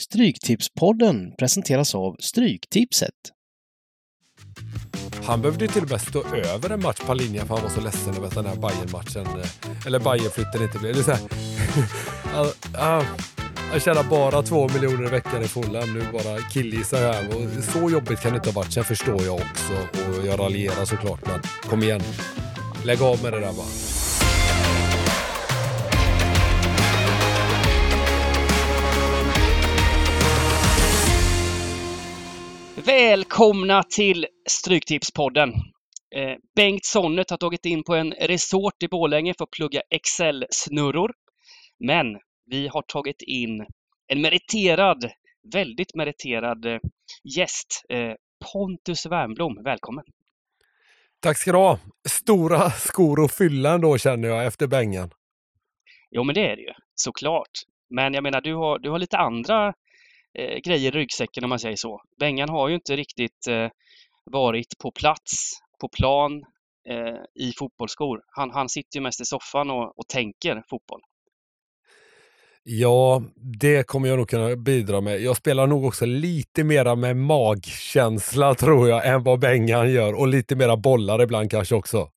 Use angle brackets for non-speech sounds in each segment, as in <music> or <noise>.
Stryktipspodden presenteras av Stryktipset. Han behövde till och med stå över en match på linjen för han var så ledsen över att den här bayern matchen eller bayern flytten inte blev. Det är så här, <laughs> ah, jag tjänar bara två miljoner i veckan i Fulham. Nu bara killgissar jag här. Och så jobbigt kan det inte ha varit. Sen förstår jag också och jag raljerar såklart. Men kom igen. Lägg av med det där bara. Välkomna till Stryktipspodden! Eh, Bengt Sonnet har tagit in på en resort i Borlänge för att plugga Excel-snurror. Men vi har tagit in en meriterad, väldigt meriterad eh, gäst. Eh, Pontus Wernbloom, välkommen! Tack ska du ha! Stora skor att fylla ändå känner jag efter bängen. Jo men det är det ju, såklart. Men jag menar, du har, du har lite andra eh, grejer i ryggsäcken om man säger så. Bengan har ju inte riktigt eh, varit på plats, på plan, eh, i fotbollsskor. Han, han sitter ju mest i soffan och, och tänker fotboll. Ja, det kommer jag nog kunna bidra med. Jag spelar nog också lite mera med magkänsla <laughs> tror jag än vad Bengan gör och lite mera bollar ibland kanske också.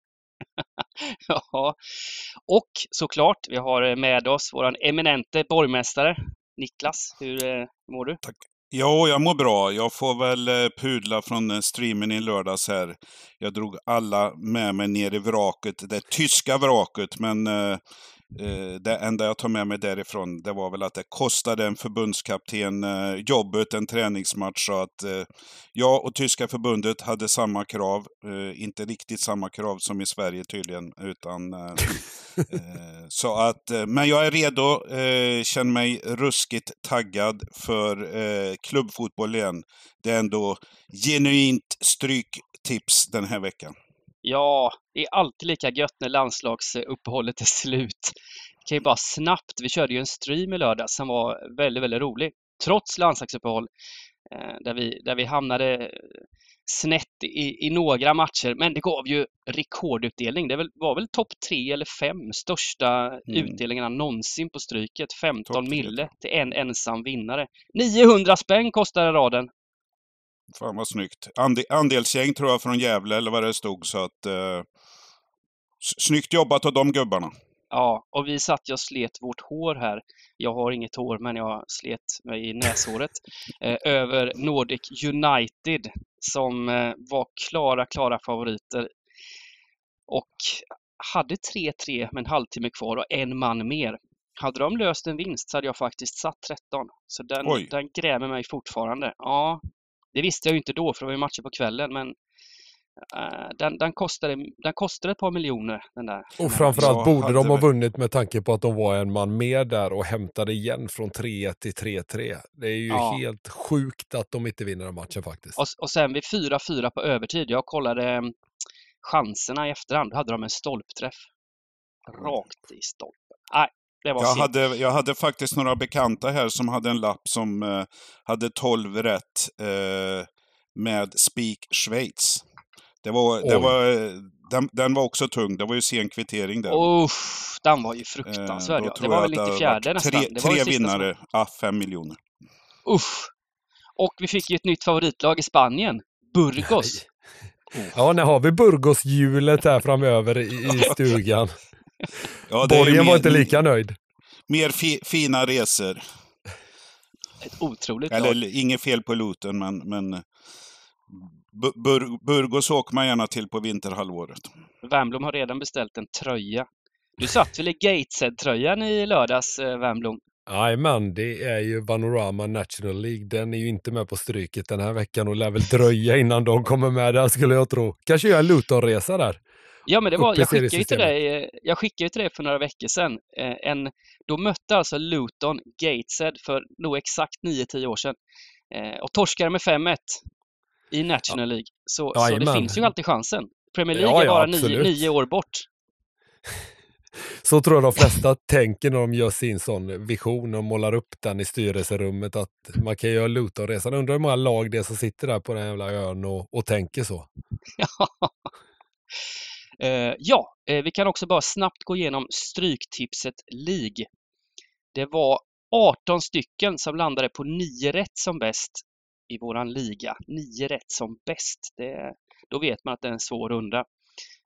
<laughs> ja, och såklart, vi har med oss vår eminente borgmästare Niklas. Hur eh, mår du? Tack. Ja, jag mår bra. Jag får väl eh, pudla från eh, streamen i lördags här. Jag drog alla med mig ner i vraket, det tyska vraket, men Eh, det enda jag tar med mig därifrån, det var väl att det kostade en förbundskapten eh, jobbet, en träningsmatch. Så att eh, jag och tyska förbundet hade samma krav. Inte riktigt samma krav som i Sverige tydligen. Utan, <laughs> så att, men jag är redo, känner mig ruskigt taggad för klubbfotboll igen. Det är ändå genuint stryktips den här veckan. Ja, det är alltid lika gött när landslagsuppehållet är slut. Vi kan ju bara snabbt, vi körde ju en stream i lördags som var väldigt, väldigt rolig. Trots landslagsuppehåll, eh, där vi, där vi hamnade snett i, i några matcher, men det gav ju rekordutdelning. Det var väl topp tre eller fem största mm. utdelningarna någonsin på Stryket. 15 mille till en ensam vinnare. 900 spänn kostade raden. Fan vad snyggt. Ande, andelsgäng tror jag från Gävle eller vad det stod. Så att, eh, snyggt jobbat av de gubbarna. Ja, och vi satt och slet vårt hår här. Jag har inget hår, men jag slet mig i näshåret. <laughs> eh, över Nordic United som eh, var klara, klara favoriter. Och hade 3-3 med en halvtimme kvar och en man mer. Hade de löst en vinst så hade jag faktiskt satt 13. Så den, den grämer mig fortfarande. Ja, det visste jag ju inte då för det var ju matcher på kvällen men uh, den, den, kostade, den kostade ett par miljoner. Den där. Och framförallt borde de ha vunnit med tanke på att de var en man mer där och hämtade igen från 3-1 till 3-3. Det är ju ja. helt sjukt att de inte vinner den matchen faktiskt. Och, och sen vid 4-4 på övertid, jag kollade mm, chanserna i efterhand, då hade de en stolpträff. Rakt i stolpen. Nej, jag, hade, jag hade faktiskt några bekanta här som hade en lapp som eh, hade 12 rätt eh, med Spik Schweiz. Det var, det var, den, den, var också tung. Det var ju sen kvittering där. Usch, den var ju fruktansvärd. Eh, det var väl 94 nästan. Tre, tre vinnare, som... ah, fem miljoner. Usch. Och vi fick ju ett nytt favoritlag i Spanien. Burgos. <laughs> Ja, när har vi Burgos-hjulet här framöver i, i <laughs> stugan? Ja, Borgen mer, var inte lika nöjd. Mer fi, fina resor. Ett otroligt Eller lag. inget fel på Luton, men, men Bur, Burgos åker man gärna till på vinterhalvåret. Wernbloom har redan beställt en tröja. Du satt väl i Gateshead-tröjan i lördags, eh, Wernbloom? Jajamän, det är ju Vanorama National League. Den är ju inte med på stryket den här veckan och lär väl dröja innan de kommer med där skulle jag tro. Kanske göra en Luton-resa där. Ja, men det var, jag skickade ju till dig, jag skickade till dig för några veckor sedan. Eh, en, då mötte alltså Luton Gateshead för nog exakt 9-10 år sedan eh, och torskade med 5-1 i National League. Så, ja, så det finns ju alltid chansen. Premier League ja, ja, är bara nio, nio år bort. <laughs> Så tror jag de flesta tänker när de gör sin sån vision och målar upp den i styrelserummet att man kan göra Luton-resan. Undrar hur många lag det är som sitter där på den jävla ön och, och tänker så. <laughs> <laughs> Eh, ja, eh, vi kan också bara snabbt gå igenom Stryktipset League. Det var 18 stycken som landade på 9 rätt som bäst i våran liga. 9 rätt som bäst. Det, då vet man att det är en svår runda.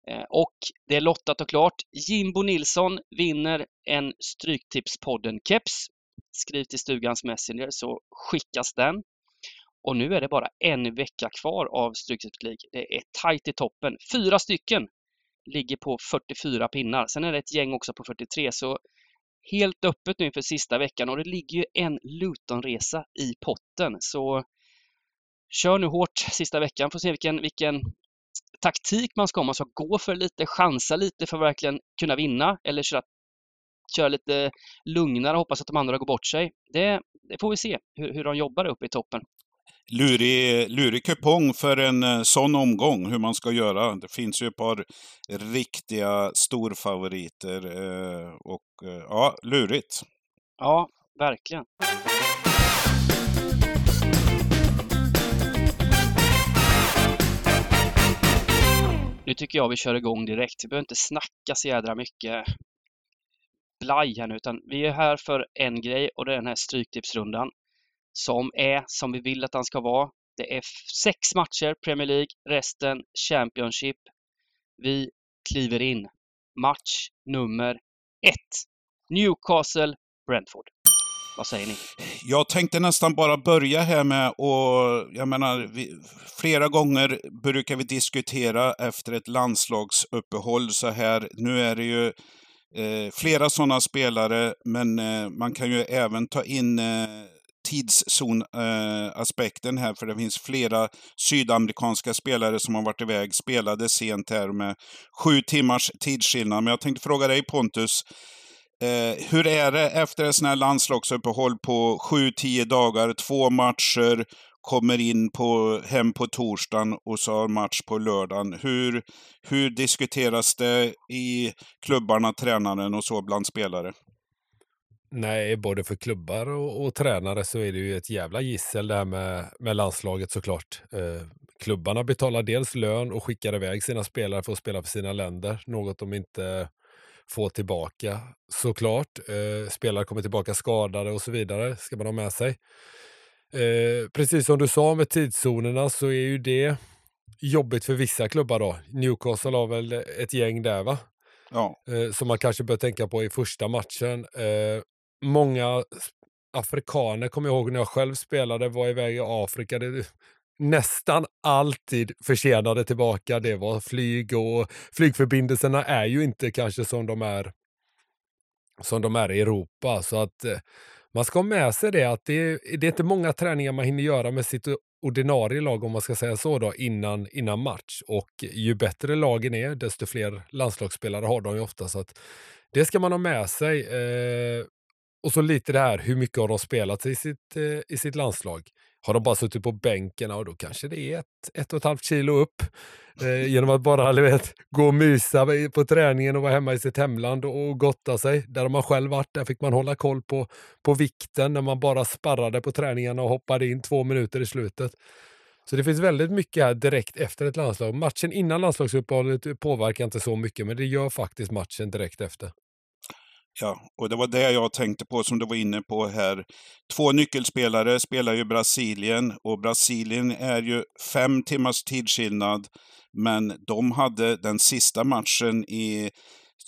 Eh, och det är lottat och klart. Jimbo Nilsson vinner en Stryktipspodden-keps. Skriv till Stugans Messenger så skickas den. Och nu är det bara en vecka kvar av Stryktipset League. Det är tajt i toppen. Fyra stycken ligger på 44 pinnar. Sen är det ett gäng också på 43, så helt öppet nu inför sista veckan och det ligger ju en Luton-resa i potten. Så kör nu hårt sista veckan, får se vilken, vilken taktik man ska ha. Man ska gå för lite, chansa lite för att verkligen kunna vinna eller köra, köra lite lugnare och hoppas att de andra går bort sig. Det, det får vi se hur, hur de jobbar uppe i toppen. Lurig, lurig kupong för en eh, sån omgång, hur man ska göra. Det finns ju ett par riktiga storfavoriter eh, och eh, ja, lurigt. Ja, verkligen. Nu tycker jag vi kör igång direkt. Vi behöver inte snacka så jädra mycket blaj här nu, utan vi är här för en grej och det är den här Stryktipsrundan som är som vi vill att han ska vara. Det är sex matcher Premier League, resten Championship. Vi kliver in. Match nummer ett. Newcastle, Brentford. Vad säger ni? Jag tänkte nästan bara börja här med och jag menar, vi, flera gånger brukar vi diskutera efter ett landslagsuppehåll så här. Nu är det ju eh, flera sådana spelare, men eh, man kan ju även ta in eh, tidszonaspekten eh, här, för det finns flera sydamerikanska spelare som har varit iväg, spelade sent här med sju timmars tidsskillnad. Men jag tänkte fråga dig Pontus, Eh, hur är det efter en sån här landslagsuppehåll på sju, tio dagar, två matcher, kommer in på, hem på torsdagen och så har match på lördagen. Hur, hur diskuteras det i klubbarna, tränaren och så bland spelare? Nej, både för klubbar och, och, tränare så är det ju ett jävla gissel det här med, med landslaget såklart. Eh, klubbarna betalar dels lön och skickar iväg sina spelare för att spela för sina länder, något de inte får tillbaka såklart. Eh, spelare kommer tillbaka skadade och så vidare, ska man ha med sig. Eh, precis som du sa med tidszonerna så är ju det jobbigt för vissa klubbar då. Newcastle har väl ett gäng där va? Ja. Eh, som man kanske bör tänka på i första matchen. Eh, många afrikaner kommer jag ihåg när jag själv spelade, var iväg i Afrika. Det, nästan alltid försenade tillbaka. Det var flyg och flygförbindelserna är ju inte kanske som de är som de är i Europa. Så att eh, man ska ha med sig det att det, det är inte många träningar man hinner göra med sitt ordinarie lag om man ska säga så då innan, innan match. Och ju bättre lagen är desto fler landslagsspelare har de ju ofta. Så att det ska man ha med sig. Eh, och så lite det här, hur mycket har de spelat i sitt, eh, i sitt landslag? Har de bara suttit på bänken, och då kanske det är ett, ett och ett halvt kilo upp. Eh, genom att bara vet, gå och mysa på träningen och vara hemma i sitt hemland och gotta sig. Där har man själv varit, där fick man hålla koll på, på vikten när man bara sparrade på träningarna och hoppade in två minuter i slutet. Så det finns väldigt mycket här direkt efter ett landslag. Matchen innan landslagsuppehållet påverkar inte så mycket, men det gör faktiskt matchen direkt efter. Ja, och det var det jag tänkte på som du var inne på här. Två nyckelspelare spelar ju Brasilien och Brasilien är ju fem timmars tidsskillnad. Men de hade den sista matchen i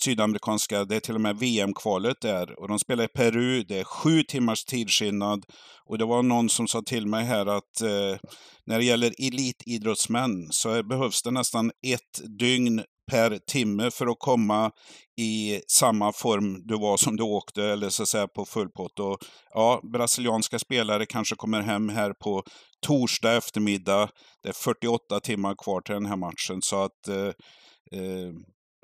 sydamerikanska, det är till och med VM-kvalet där. Och de spelar i Peru, det är sju timmars tidsskillnad. Och det var någon som sa till mig här att eh, när det gäller elitidrottsmän så behövs det nästan ett dygn per timme för att komma i samma form du var som du åkte, eller så att säga på full pott. Och, ja, brasilianska spelare kanske kommer hem här på torsdag eftermiddag. Det är 48 timmar kvar till den här matchen. Så att eh, eh,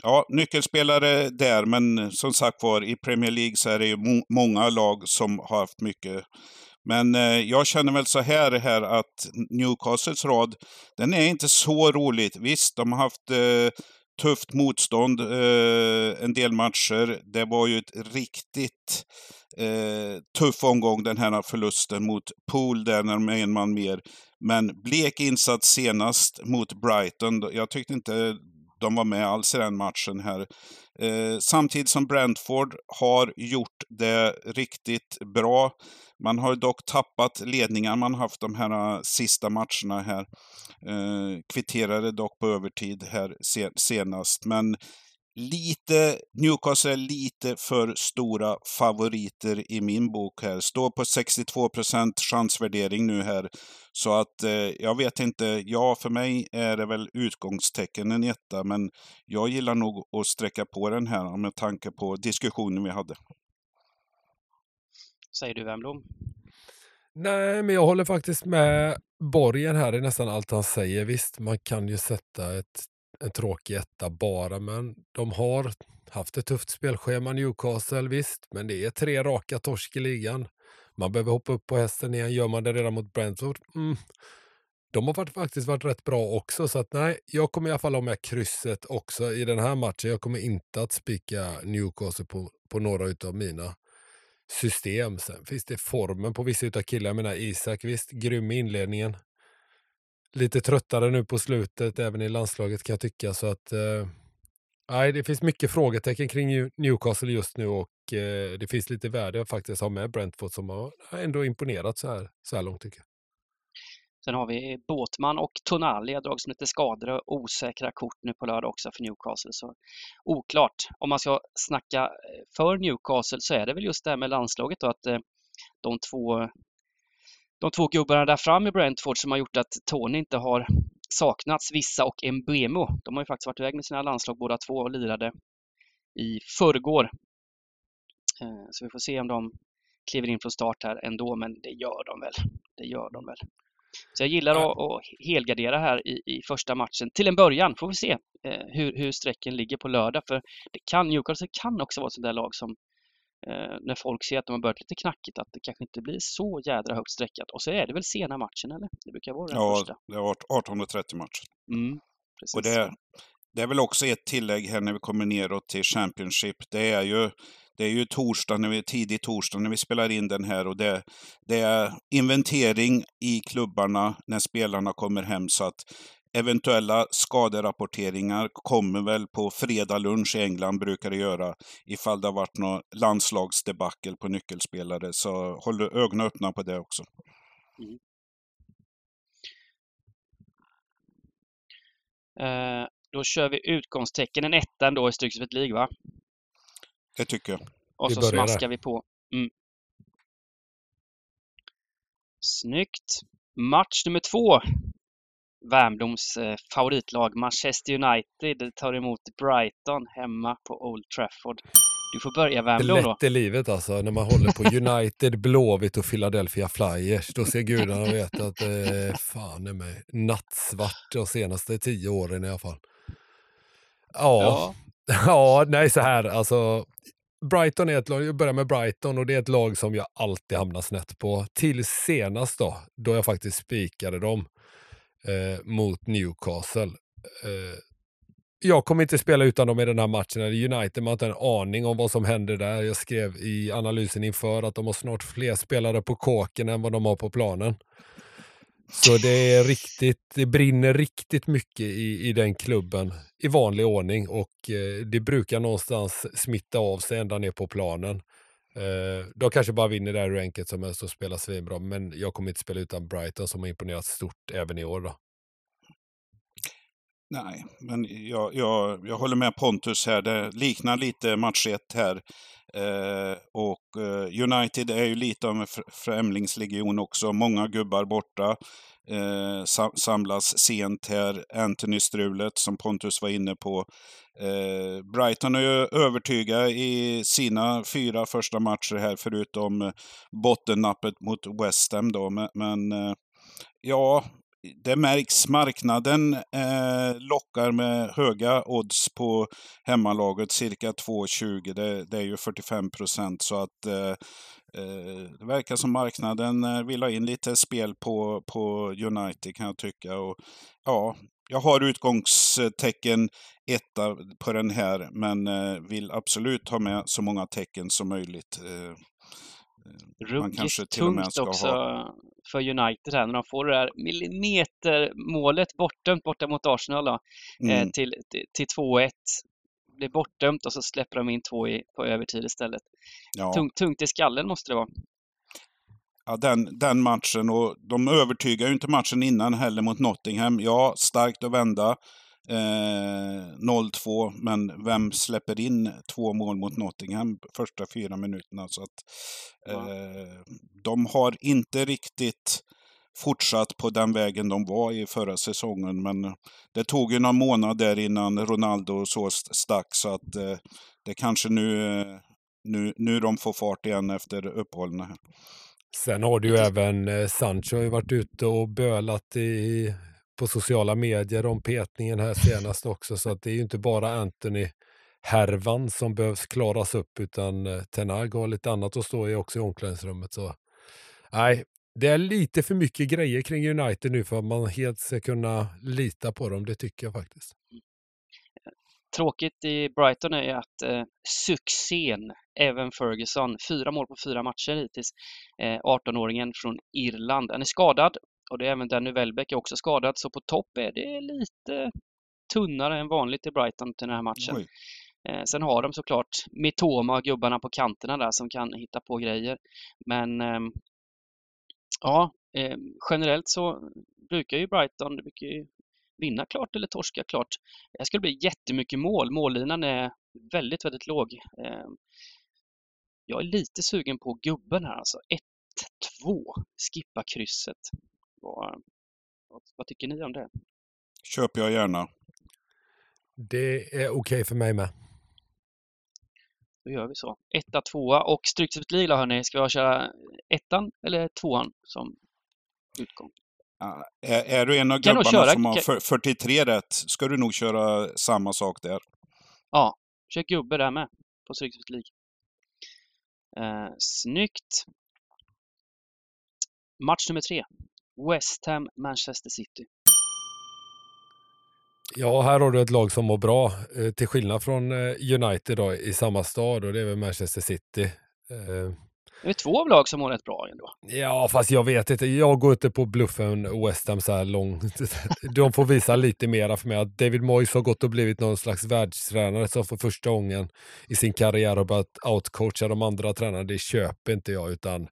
Ja, nyckelspelare där, men som sagt var i Premier League så är det ju må många lag som har haft mycket. Men eh, jag känner väl så här, här att Newcastles rad, den är inte så roligt. Visst, de har haft eh, tufft motstånd eh, en del matcher. Det var ju ett riktigt eh, tuff omgång den här förlusten mot Pool där när de är en man mer. Men blek insats senast mot Brighton. Jag tyckte inte de var med alls i den matchen här. Eh, samtidigt som Brentford har gjort det riktigt bra. Man har dock tappat ledningar man haft de här eh, sista matcherna här. Eh, kvitterade dock på övertid här se senast. Men lite, Newcastle är lite för stora favoriter i min bok här. Står på 62% chansvärdering nu här. Så att eh, jag vet inte, ja för mig är det väl utgångstecken en etta, men jag gillar nog att sträcka på den här med tanke på diskussionen vi hade. Säger du Wemblom? Nej, men jag håller faktiskt med Borgen här är nästan allt han säger. Visst, man kan ju sätta ett en tråkig etta bara, men de har haft ett tufft spelschema Newcastle, visst, men det är tre raka torsk i ligan. Man behöver hoppa upp på hästen igen. Gör man det redan mot Brentford? Mm. De har faktiskt varit rätt bra också, så att nej, jag kommer i alla fall ha med krysset också i den här matchen. Jag kommer inte att spika Newcastle på, på några av mina system. Sen finns det formen på vissa av killarna. Jag menar Isak, visst, grym i inledningen lite tröttare nu på slutet, även i landslaget kan jag tycka. Så att, eh, det finns mycket frågetecken kring Newcastle just nu och eh, det finns lite värde att faktiskt ha med Brentford som har ändå imponerat så här, så här långt tycker jag. Sen har vi Båtman och Tonali drag som lite skadade och osäkra kort nu på lördag också för Newcastle. Så oklart. Om man ska snacka eh, för Newcastle så är det väl just det här med landslaget då att eh, de två de två gubbarna där fram i Brentford som har gjort att Tony inte har saknats, Vissa och Mbemo. De har ju faktiskt varit iväg med sina landslag båda två och lirade i förrgår. Eh, så vi får se om de kliver in från start här ändå, men det gör de väl. Det gör de väl. Så jag gillar att, att helgardera här i, i första matchen. Till en början får vi se eh, hur, hur strecken ligger på lördag. För det kan, Newcastle kan också vara ett sånt där lag som eh, när folk ser att de har börjat lite knackigt, att det kanske inte blir så jädra högt streckat. Och så är det väl sena matchen, eller? Det brukar vara den ja, första. Ja, det varit 18.30 match. Mm, och det, det är väl också ett tillägg här när vi kommer neråt till Championship. Det är ju det är ju torsdag, när vi, tidig torsdag när vi spelar in den här och det, det är inventering i klubbarna när spelarna kommer hem. Så att Eventuella skaderapporteringar kommer väl på fredag lunch i England, brukar det göra, ifall det har varit något landslagsdebacle på nyckelspelare. Så håll ögonen öppna på det också. Mm. Eh, då kör vi utgångstecken, en etta ändå i Stryksvett League, va? Det tycker jag. Och så smaskar vi på. Mm. Snyggt. Match nummer två. Värmdoms eh, favoritlag Manchester United tar emot Brighton hemma på Old Trafford. Du får börja Värmdom då. Det är lätt i livet alltså, när man håller på United, <laughs> Blåvitt och Philadelphia Flyers. Då ser gudarna och vet att det eh, fan är mig nattsvart de senaste tio åren i alla fall. Ja, ja, <laughs> ja nej så här alltså. Brighton är ett lag, jag börjar med Brighton och det är ett lag som jag alltid hamnar snett på. Till senast då, då jag faktiskt spikade dem eh, mot Newcastle. Eh, jag kommer inte spela utan dem i den här matchen. United man har inte en aning om vad som händer där. Jag skrev i analysen inför att de har snart fler spelare på kåken än vad de har på planen. Så det är riktigt, det brinner riktigt mycket i, i den klubben i vanlig ordning och eh, det brukar någonstans smitta av sig ända ner på planen. Eh, de kanske bara vinner där hur enkelt som helst och spelar svinbra, men jag kommer inte spela utan Brighton som har imponerat stort även i år. Då. Nej, men jag, jag, jag håller med Pontus här. Det liknar lite match 1 här. Eh, och eh, United är ju lite av en främlingslegion också. Många gubbar borta. Eh, samlas sent här. Anthony-strulet som Pontus var inne på. Eh, Brighton är ju övertyga i sina fyra första matcher här, förutom eh, bottennappet mot West Ham då. Men, men eh, ja, det märks. Marknaden eh, lockar med höga odds på hemmalaget, cirka 2,20. Det, det är ju 45 procent. Så att eh, eh, det verkar som marknaden eh, vill ha in lite spel på, på United kan jag tycka. Och, ja, jag har utgångstecken etta på den här, men eh, vill absolut ha med så många tecken som möjligt. Ruggigt tungt också ha... för United här när de får det där millimetermålet bortdömt borta mot Arsenal då, eh, Mm. till, till, till 2-1. Blir bortdömt och så släpper de in två i, på övertid istället. Ja. Tungt, tungt i skallen måste det vara. Ja, den, den matchen och de övertygar ju inte matchen innan heller mot Nottingham. Ja, starkt att vända. Eh, 0-2, men vem släpper in två mål mot Nottingham första fyra minuterna? Så att, eh, de har inte riktigt fortsatt på den vägen de var i förra säsongen. Men det tog ju någon månad där innan Ronaldo och så st- stack. Så att eh, det kanske nu, eh, nu, nu de får fart igen efter uppehållen. här. Sen har du ju även eh, Sancho varit ute och bölat i, på sociala medier om petningen här senast också. Så att det är ju inte bara Anthony härvan som behövs klaras upp utan eh, Tenag har lite annat att stå i också i omklädningsrummet. Så nej, det är lite för mycket grejer kring United nu för att man helt ska kunna lita på dem. Det tycker jag faktiskt. Tråkigt i Brighton är att eh, succén Evan Ferguson, fyra mål på fyra matcher hittills, eh, 18-åringen från Irland, han är skadad och det är även Danny Welbeck är också skadad, så på topp är det lite tunnare än vanligt i Brighton till den här matchen. Oj. Eh, sen har de såklart Mitoma och gubbarna på kanterna där som kan hitta på grejer. Men ehm, ja, eh, generellt så brukar ju Brighton brukar ju vinna klart eller torska klart. Det skulle bli jättemycket mål. Mållinan är väldigt, väldigt låg. Eh, jag är lite sugen på gubben här alltså. 1-2, skippa krysset. Vad, vad, tycker ni om det? Köper jag gärna. Det är okej för mig med. Då gör vi så. Etta, tvåa och Stryktipset Lila hörni, ska jag köra ettan eller tvåan som utgång? Ja, Är, är du en av Kan gubbarna köra- som har kan- för- 43 rätt, ska du nog köra samma sak där. Ja, kör gubbe där med på Stryktipset League. Eh, snyggt. Match nummer tre. West Ham, Manchester City. Ja, här har du ett lag som mår bra, eh, till skillnad från eh, United då, i samma stad och det är väl Manchester City. Eh, Det är två av lag som mår rätt bra ändå. Ja, fast jag vet inte. Jag går inte på bluffen West Ham så här långt. <laughs> De får visa lite mera för mig. Att David Moyes har gått och blivit någon slags världstränare som för första gången i sin karriär har börjat outcoacha de andra tränarna. Det köper inte jag, utan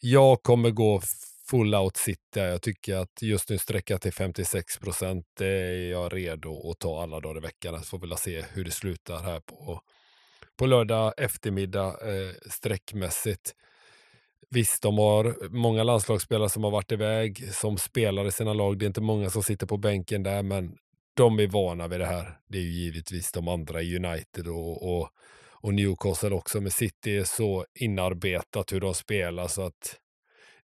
jag kommer gå full out City. Jag tycker att just nu sträcka till 56 procent, det är jag redo att ta alla dagar i veckan. Så får vi väl se hur det slutar här på, på lördag eftermiddag eh, sträckmässigt. Visst, de har många landslagsspelare som har varit iväg som spelar i sina lag. Det är inte många som sitter på bänken där, men de är vana vid det här. Det är ju givetvis de andra i United och, och, och Newcastle också, men City är så inarbetat hur de spelar så att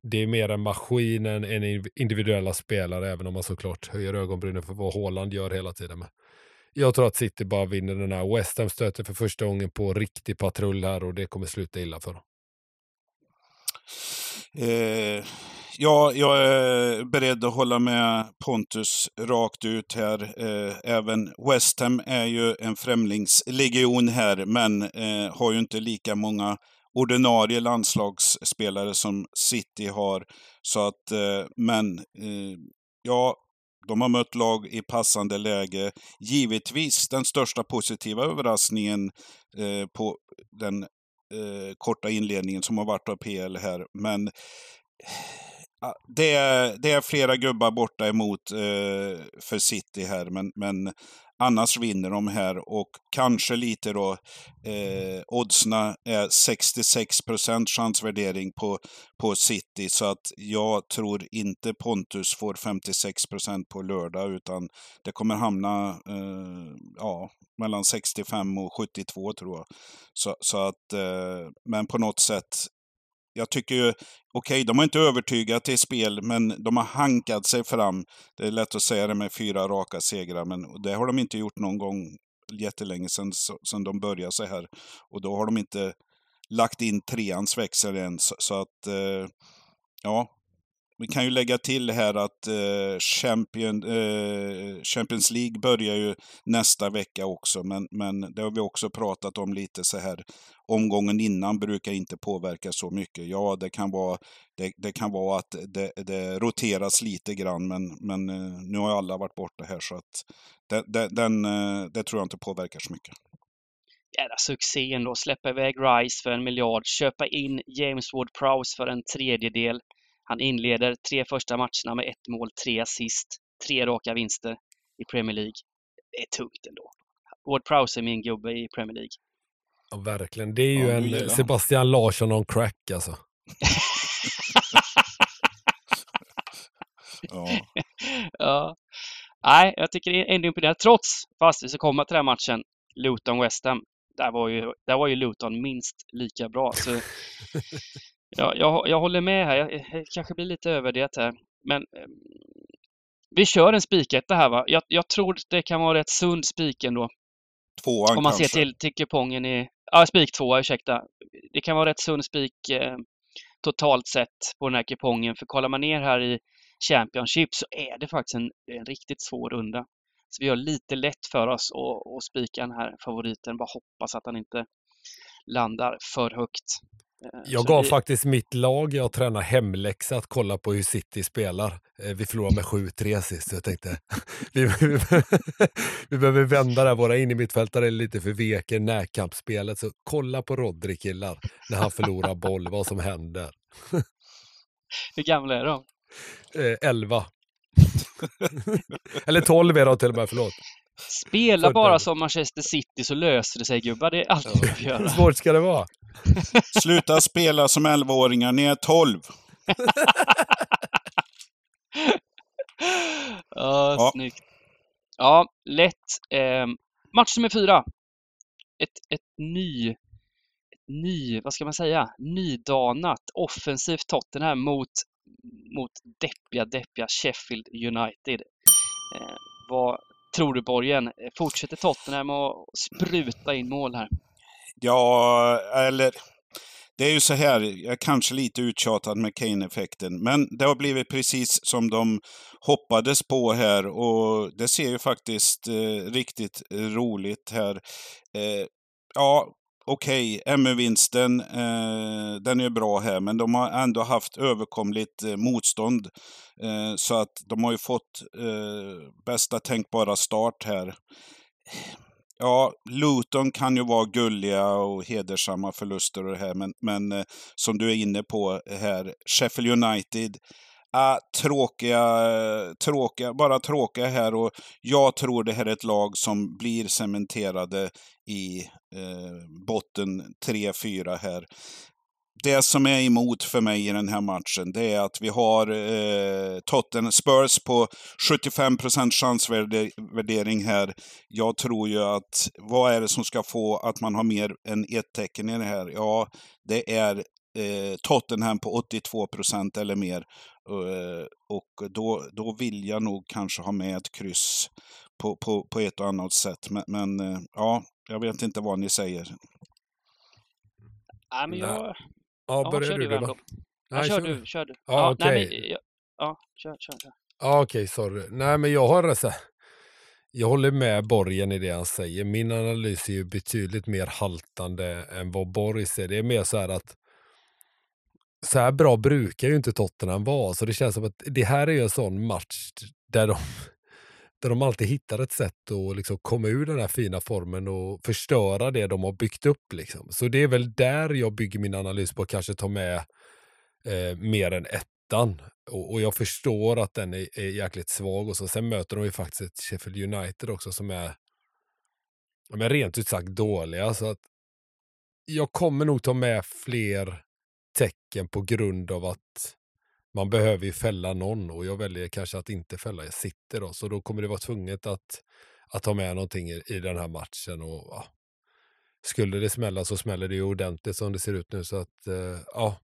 det är mer en maskin än, än individuella spelare, även om man såklart höjer ögonbrynen för vad Haaland gör hela tiden. Men jag tror att City bara vinner den här. West Ham stöter för första gången på riktig patrull här och det kommer sluta illa för dem. Eh, ja, jag är beredd att hålla med Pontus rakt ut här. Eh, även West Ham är ju en främlingslegion här, men eh, har ju inte lika många ordinarie landslagsspelare som City har. Så att, eh, men eh, ja, de har mött lag i passande läge. Givetvis den största positiva överraskningen eh, på den korta inledningen som har varit av PL här. Men ah, det, är, det är flera gubbar borta emot eh, för City här, men, men annars vinner de här och kanske lite då eh, oddsna är 66 chansvärdering på, på City så att jag tror inte Pontus får 56% på lördag utan det kommer hamna eh, ja, mellan 65 och 72 tror jag. Så, så att, eh, men på något sätt jag tycker ju, okej, de har inte övertygat i spel, men de har hankat sig fram. Det är lätt att säga det med fyra raka segrar, men det har de inte gjort någon gång jättelänge sedan, sedan de började så här. Och då har de inte lagt in treans växel än, så, så att, eh, ja, vi kan ju lägga till här att eh, Champion, eh, Champions League börjar ju nästa vecka också, men, men det har vi också pratat om lite så här. Omgången innan brukar inte påverka så mycket. Ja, det kan vara, det, det kan vara att det, det, roteras lite grann, men, men eh, nu har alla varit borta här så att det, det, den, eh, det tror jag inte påverkar så mycket Jädra succé ändå. Släppa iväg Rice för en miljard, köpa in James Ward-Prowse för en tredjedel. Han inleder tre första matcherna med ett mål, tre assist, tre raka vinster i Premier League. Det är tungt ändå. Ward-Prowse är min gubbe i Premier League. Ja, verkligen. Det är ju ja, en Sebastian Larsson on crack alltså. <laughs> ja. <laughs> ja. Nej, jag tycker det är ändå imponerande. Trots, fast vi ska komma till den här matchen, Luton-West Ham där var ju, där var ju Luton minst lika bra. Så, <laughs> ja, jag, jag håller med här. Jag, jag kanske blir lite över det här. Men eh, vi kör en spiketta här va. Jag, jag tror det kan vara rätt sund spik ändå. Tvåan Om man kanske. ser till, till kupongen i... Ja, spik tvåa, ursäkta. Det kan vara rätt sund spik eh, totalt sett på den här kupongen. För kollar man ner här i Championship så är det faktiskt en, en riktigt svår runda. Så vi har lite lätt för oss att, att spika den här favoriten. Bara hoppas att han inte landar för högt. Eh, jag gav vi... faktiskt mitt lag jag tränar hemläxa att kolla på hur City spelar. Eh, vi förlorade med 7-3 sist, så jag tänkte <laughs> vi, vi, vi behöver vända där. Våra in i mittfältare är lite för veka i närkampsspelet. Så kolla på Rodri killar, när han förlorar boll, vad som händer. <laughs> hur gamla är de? Eh, 11. <laughs> Eller 12 är de till och med, förlåt. Spela bara som Manchester City så löser det sig gubbar. Det är allt du göra. Hur svårt ska det vara? Sluta spela som 11-åringar, ni är 12. <laughs> ja, ja, snyggt. Ja, lätt. Eh, match nummer fyra. Ett, ett ny, ett ny, vad ska man säga, nydanat offensivt Tottenham mot mot deppiga, deppiga Sheffield United. Eh, vad tror du Borgen? Fortsätter Tottenham att spruta in mål här? Ja, eller det är ju så här, jag är kanske lite uttjatad med Kane-effekten, men det har blivit precis som de hoppades på här och det ser ju faktiskt eh, riktigt roligt här. Eh, ja, okej, okay, MU-vinsten, eh, den är bra här, men de har ändå haft överkomligt eh, motstånd. Eh, så att de har ju fått eh, bästa tänkbara start här. Ja, Luton kan ju vara gulliga och hedersamma förluster och det här, men, men eh, som du är inne på här, Sheffield United, Ah, tråkiga, tråkiga, bara tråkiga här och jag tror det här är ett lag som blir cementerade i eh, botten 3-4 här. Det som är emot för mig i den här matchen, det är att vi har eh, Tottenham Spurs på 75 chansvärdering här. Jag tror ju att, vad är det som ska få att man har mer än ett tecken i det här? Ja, det är eh, Tottenham på 82% eller mer. Eh, och då, då vill jag nog kanske ha med ett kryss på, på, på ett och annat sätt. Men, men eh, ja, jag vet inte vad ni säger. Nej, men jag... Ja, börjar du, du då? Kör, du, kör du. Ja, ja okej. Okay. Ja, kör, kör. kör. Ja, okej, okay, sorry. Nej, men jag har så jag håller med Borgen i det han säger. Min analys är ju betydligt mer haltande än vad Borg säger. Det är mer så här att så här bra brukar ju inte Tottenham vara. Så det känns som att det här är ju en sån match där de, där de alltid hittar ett sätt att liksom komma ur den här fina formen och förstöra det de har byggt upp. Liksom. Så det är väl där jag bygger min analys på att kanske ta med eh, mer än ettan. Och, och, jag förstår att den är, är jäkligt svag. Och så, sen möter de ju faktiskt ett Sheffield United också som är men rent ut sagt dåliga. Så att jag kommer nog ta med fler tecken på grund av att man behöver ju fälla någon och jag väljer kanske att inte fälla City då. Så då kommer det vara tvunget att, att ha med någonting i, i den här matchen. Och, ja. Skulle det smälla så smäller det ju ordentligt som det ser ut nu. Så att, eh, ja.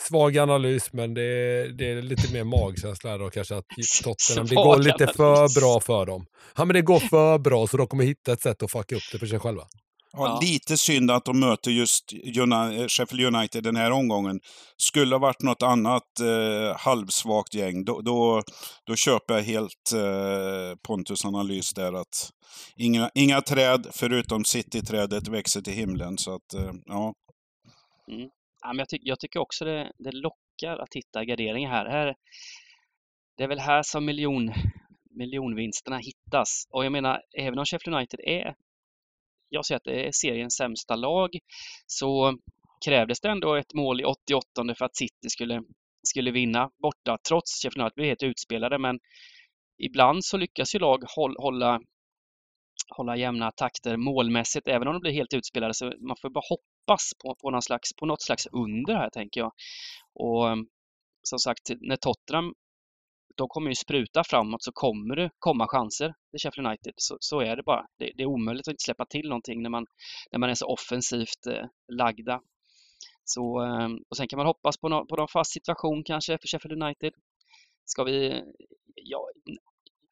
Svag analys, men det är, det är lite mer magkänsla då kanske att <laughs> Tottenham, det går lite för bra för dem. Ja, men det går för bra så de kommer hitta ett sätt att fucka upp det för sig själva. Ja, Ja. Lite synd att de möter just Uni- Sheffield United den här omgången. Skulle ha varit något annat eh, halvsvagt gäng, då, då, då köper jag helt eh, Pontus analys där att inga, inga träd förutom City-trädet växer till himlen. Så att, eh, ja. Ja, men jag, ty jag tycker också det, det lockar att hitta garderingar här. här. Det är väl här som miljon, miljonvinsterna hittas. Och jag menar, även om Sheffield United är, jag säger att det är seriens sämsta lag, så krävdes det ändå ett mål i 88 för att City skulle, skulle vinna borta, trots Sheffield United blev helt utspelade. Men ibland så lyckas ju lag hålla, hålla jämna takter målmässigt, även om de blir helt utspelade. Så man får bara hoppas på, på, någon slags, på något slags under här, tänker jag. Och som sagt, när Tottenham de kommer ju spruta framåt så kommer det komma chanser till Sheffield United. Så, så är det bara. Det, det är omöjligt att inte släppa till någonting när man, när man är så offensivt eh, lagda. Så, eh, och sen kan man hoppas på, no, på någon fast situation kanske för Sheffield United. Ska vi... Ja,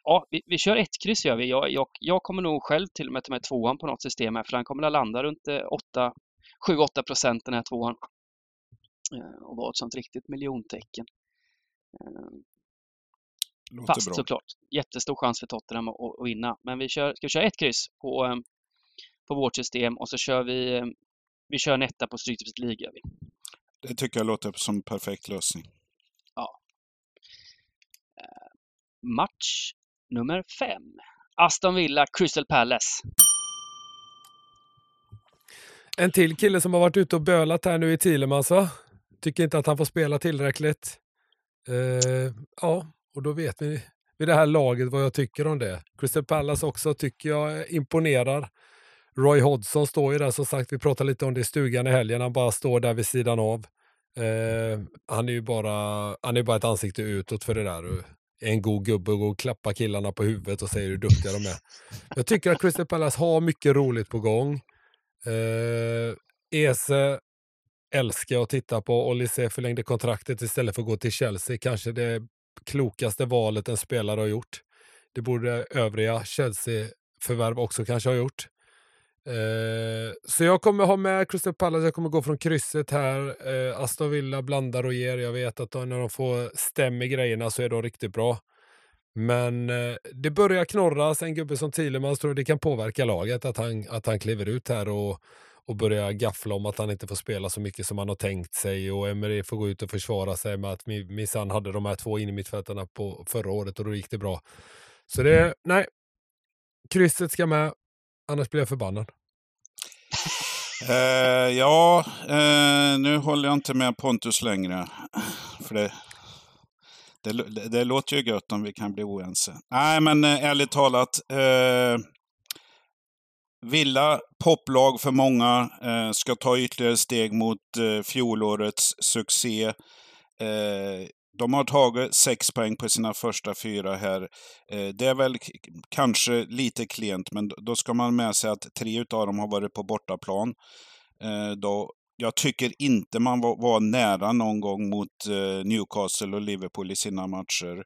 ja vi, vi kör ett kryss gör vi. Jag, jag, jag kommer nog själv till och med ta med tvåan på något system här för den kommer att landa runt eh, 7-8 procent den här tvåan. Eh, och vara ett sånt riktigt miljontecken. Ehm, Eh, Låter Fast bra. såklart. Jättestor chans för Tottenham att, att vinna. Men vi kör, ska vi köra ett kryss på, eh, på vårt system och så kör vi, eh, vi kör en etta på Stryktipset vi. Det tycker jag låter som en perfekt lösning. Match nummer fem. Aston Villa, Crystal Palace. En till kille som har varit ute och bölat här nu i Thielemans va? Tycker inte att han får spela tillräckligt. Eh, ja, och då vet vi vid det här laget vad jag tycker om det. Crystal Palace också tycker jag imponerar. Roy Hodgson står ju där som sagt, vi pratade lite om det i stugan i helgen, han bara står där vid sidan av. Eh, han är ju bara, han är bara ett ansikte utåt för det där. Och en god gubbe och går och klappar killarna på huvudet och säger hur duktiga de är. Jag tycker att Crystal Palace har mycket roligt på gång. Eh, Ese älskar jag att titta på. Olise förlängde kontraktet istället för att gå till Chelsea. Kanske det klokaste valet en spelare har gjort. Det borde övriga Chelsea-förvärv också kanske ha gjort. Eh, så jag kommer ha med Crystal Palace, jag kommer gå från krysset här. Eh, Aston Villa blandar och ger. Jag vet att de, när de får stäm i grejerna så är de riktigt bra. Men eh, det börjar knorras. En gubbe som Thielemans tror det kan påverka laget att han, att han kliver ut här och, och börjar gaffla om att han inte får spela så mycket som han har tänkt sig. Och Emery får gå ut och försvara sig med att mi- minsann hade de här två in i mittfältarna på förra året och då gick det bra. Så det, nej. Krysset ska med, annars blir jag förbannad. Eh, ja, eh, nu håller jag inte med Pontus längre. För det, det, det, det låter ju gött om vi kan bli oense. Nej, men eh, ärligt talat. Eh, Villa, poplag för många, eh, ska ta ytterligare steg mot eh, fjolårets succé. Eh, de har tagit sex poäng på sina första fyra här. Eh, det är väl kanske lite klent, men då ska man med sig att tre av dem har varit på bortaplan. Eh, då, jag tycker inte man var, var nära någon gång mot eh, Newcastle och Liverpool i sina matcher.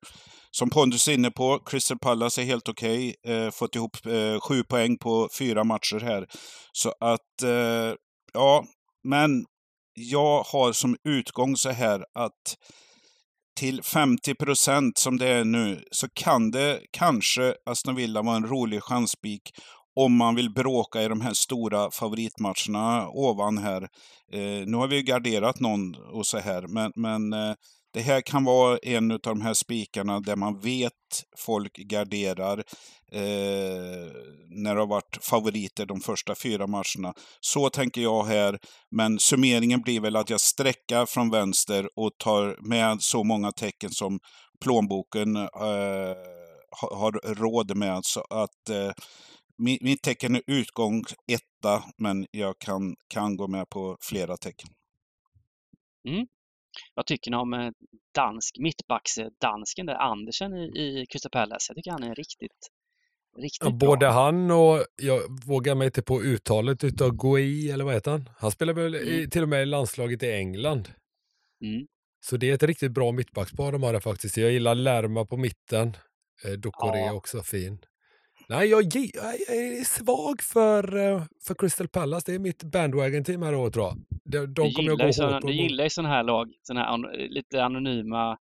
Som Pontus är inne på, Crystal Palace är helt okej. Eh, fått ihop eh, sju poäng på fyra matcher här. Så att, eh, ja, men jag har som utgång så här att till 50 procent som det är nu så kan det kanske Aston Villa vara en rolig chansspik om man vill bråka i de här stora favoritmatcherna ovan här. Eh, nu har vi ju garderat någon och så här, men, men eh, det här kan vara en av de här spikarna där man vet folk garderar eh, när det har varit favoriter de första fyra matcherna. Så tänker jag här, men summeringen blir väl att jag sträckar från vänster och tar med så många tecken som plånboken eh, har, har råd med. Så att eh, mitt tecken är utgång etta, men jag kan, kan gå med på flera tecken. Vad tycker ni om eh, dansk, mittbacks-dansken där, Andersen i, i Crystal Palace? Jag tycker han är riktigt, riktigt Ja, bra. både han och, jag vågar mig inte på uttalet utav Gui, eller vad heter han? Han spelar väl i, Mm. till och med i landslaget i England. Mm. Så det är ett riktigt bra mittbackspar de har där faktiskt. Jag gillar Lerma på mitten. Eh, Dokore Ja. är också fin. Nej, jag, jag är svag för, eh, för Crystal Palace. Det är mitt bandwagon-team här i år tror jag. De, de du kommer jag gillar, ju gå såna, hårt på. du gillar ju sådana här lag, såna här an, lite anonyma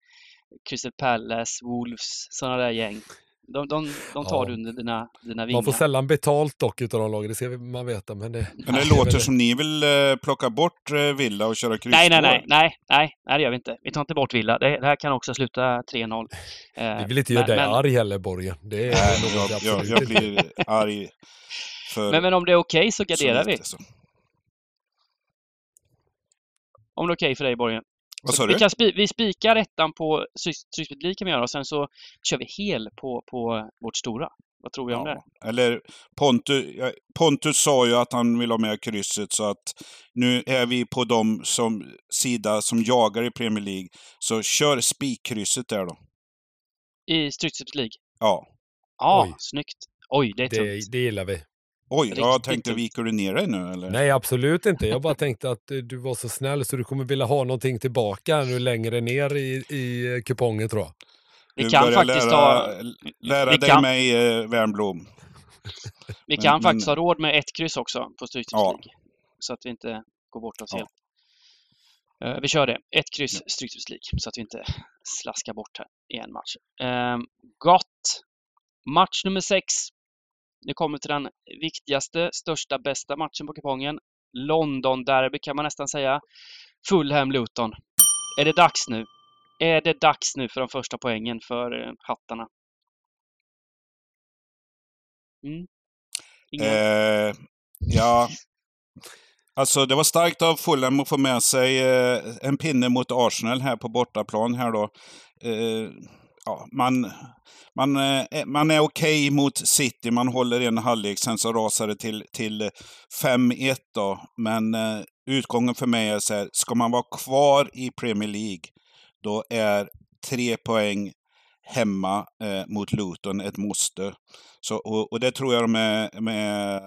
Crystal Palace, Wolves, sådana där gäng. De, de, de tar Ja. du under dina, dina vingar. Man får sällan betalt dock utav de lagen, det ska man veta. Men det, Men det låter som ni vill eh, plocka bort eh, Villa och köra kryssspår. Nej, nej, nej, nej, nej, nej, det gör vi inte. Vi tar inte bort Villa. Det, det här kan också sluta 3-0. Eh, vi vill inte göra dig men- arg heller, Borgen. Det är Nej, jag, jag, jag blir arg för Men, men om det är okej så garderar så vi. lite, så. Om det är okej för dig, Borgen. Vad sa vi, du? kan spi, vi spikar ettan på Stryksbet kan vi göra och sen så kör vi hel på, på vårt stora. Vad tror vi om det? Eller Pontus, Pontus sa ju att han vill ha med krysset så att nu är vi på de som sida som jagar i Premier League. Så kör spikkrysset där då. I Stryksbet League? Ja. Ja, Oj. snyggt. Oj, det är tungt. Det, det gillar vi. Oj, jag Riktigt tänkte tungt. viker du ner dig nu eller? Nej, absolut inte. Jag bara tänkte att eh, du var så snäll så du kommer vilja ha någonting tillbaka nu längre ner i, i eh, kupongen tror jag. Vi Du kan faktiskt lära, ha, lära vi dig kan- mig, eh, Wernbloom. <laughs> vi men- kan men- faktiskt ha råd med ett kryss också på Stryksbet Ja. Så att vi inte går bort oss Ja. helt. Eh, vi kör det. Ett kryss Stryksbet League så att vi inte slaskar bort här i en match. Uh, gott! Match nummer sex. Nu kommer till den viktigaste, största, bästa matchen på kupongen. London-derby kan man nästan säga. Fulham-Luton. Är det dags nu? Är det dags nu för de första poängen för eh, hattarna? Mm. Eh, ja, alltså det var starkt av Fulham att få med sig eh, en pinne mot Arsenal här på bortaplan här då. Eh, ja, man, man, eh, eh, man är okej mot City, man håller en halvlek, sen så rasar det till, till eh, 5-1 då. Men eh, utgången för mig är så här, ska man vara kvar i Premier League, då är tre poäng hemma eh, mot Luton ett måste. Så, och, och det tror jag de är, med,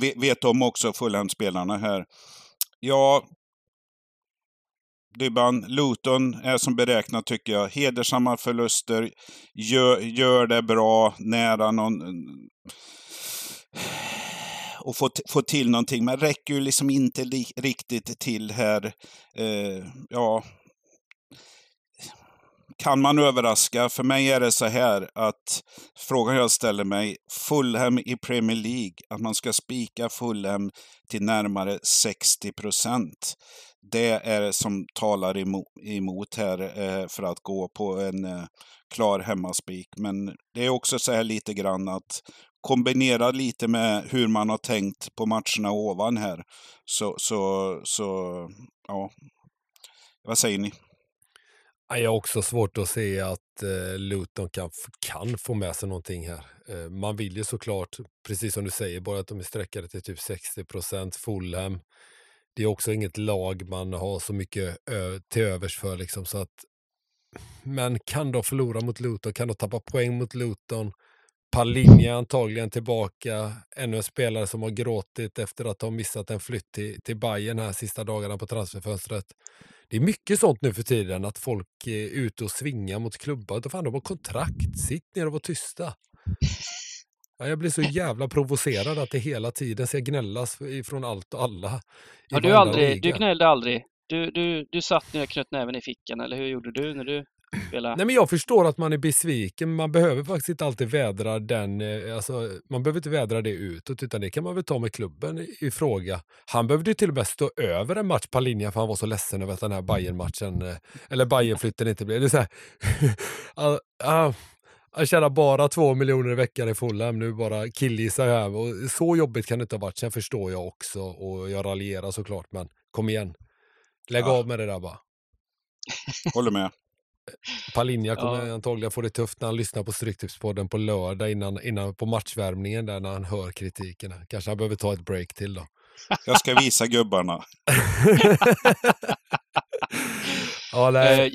vet, vet om också, Fulham-spelarna här. Ja, Dybban, Luton är som beräknat tycker jag. Hedersamma förluster, gör, gör det bra, nära någon... Och få, få till någonting, men räcker ju liksom inte li, riktigt till här. Eh, ja, kan man överraska? För mig är det så här att frågan jag ställer mig, Fulham i Premier League, att man ska spika Fulham till närmare 60 procent. Det är det som talar emot, här eh, för att gå på en eh, klar hemmaspik. Men det är också så här lite grann att kombinera lite med hur man har tänkt på matcherna ovan här. Så, så, så ja. Vad säger ni? Jag har också svårt att se att eh, Luton kan, kan få med sig någonting här. Eh, man vill ju såklart, precis som du säger, bara att de är sträckade till typ 60 procent. Fulham, det är också inget lag man har så mycket ö, till övers för. Liksom, så att, men kan de förlora mot Luton? Kan de tappa poäng mot Luton? Palinja är antagligen tillbaka. Ännu en spelare som har gråtit efter att ha missat en flytt till, till Bayern här sista dagarna på transferfönstret. Det är mycket sånt nu för tiden, att folk eh, är ute och svingar mot klubbar. Fan, de har kontrakt. Sitt ner och var tysta. Ja, jag blir så jävla provocerad att det hela tiden ska gnällas ifrån allt och alla. Ja, du, aldrig, du gnällde aldrig. Du, du, du satt ner och knöt näven i fickan, eller hur gjorde du när du spelade? Nej, men jag förstår att man är besviken, man behöver faktiskt inte alltid vädra den, eh, alltså, man behöver inte vädra det utåt, utan det kan man väl ta med klubben i, i fråga. Han behövde ju till och med stå över en match på linjen för han var så ledsen över att den här Bayern-matchen, eh, eller Bayern-flytten inte blev. Det är så här, <laughs> ah, ah, jag tjänar bara två miljoner i veckan i Fulham, nu bara killgissar jag här. Och så jobbigt kan det inte ha varit, sen förstår jag också och jag raljerar såklart, men kom igen. Lägg Ja. av med det där bara. Håller med. Palinja kommer Ja. antagligen få det tufft när han lyssnar på Stryktipspodden på lördag innan, innan på matchvärmningen där när han hör kritiken. Kanske han behöver ta ett break till då. Jag ska visa gubbarna. <laughs> ja, Eh,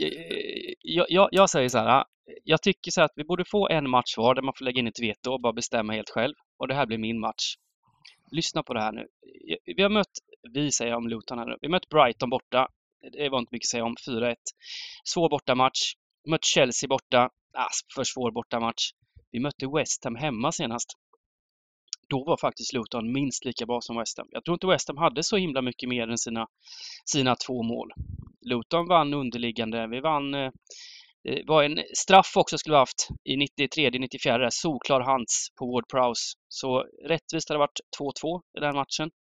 jag, jag, jag säger så här. Jag tycker så här att vi borde få en match var där man får lägga in ett veto och bara bestämma helt själv. Och det här blir min match. Lyssna på det här nu. Vi har mött, vi säger om Luton här nu, vi har mött Brighton borta. Det var inte mycket att säga om, 4-1. Svår bortamatch. Mött Chelsea borta. Ah, för svår bortamatch. Vi mötte West Ham hemma senast. Då var faktiskt Luton minst lika bra som West Ham. Jag tror inte West Ham hade så himla mycket mer än sina, sina två mål. Luton vann underliggande. Vi vann eh, Eh, det var en straff också skulle vi haft i 93, 94, solklar hands på Ward Prowse. Så rättvist hade det varit 2-2 i den matchen.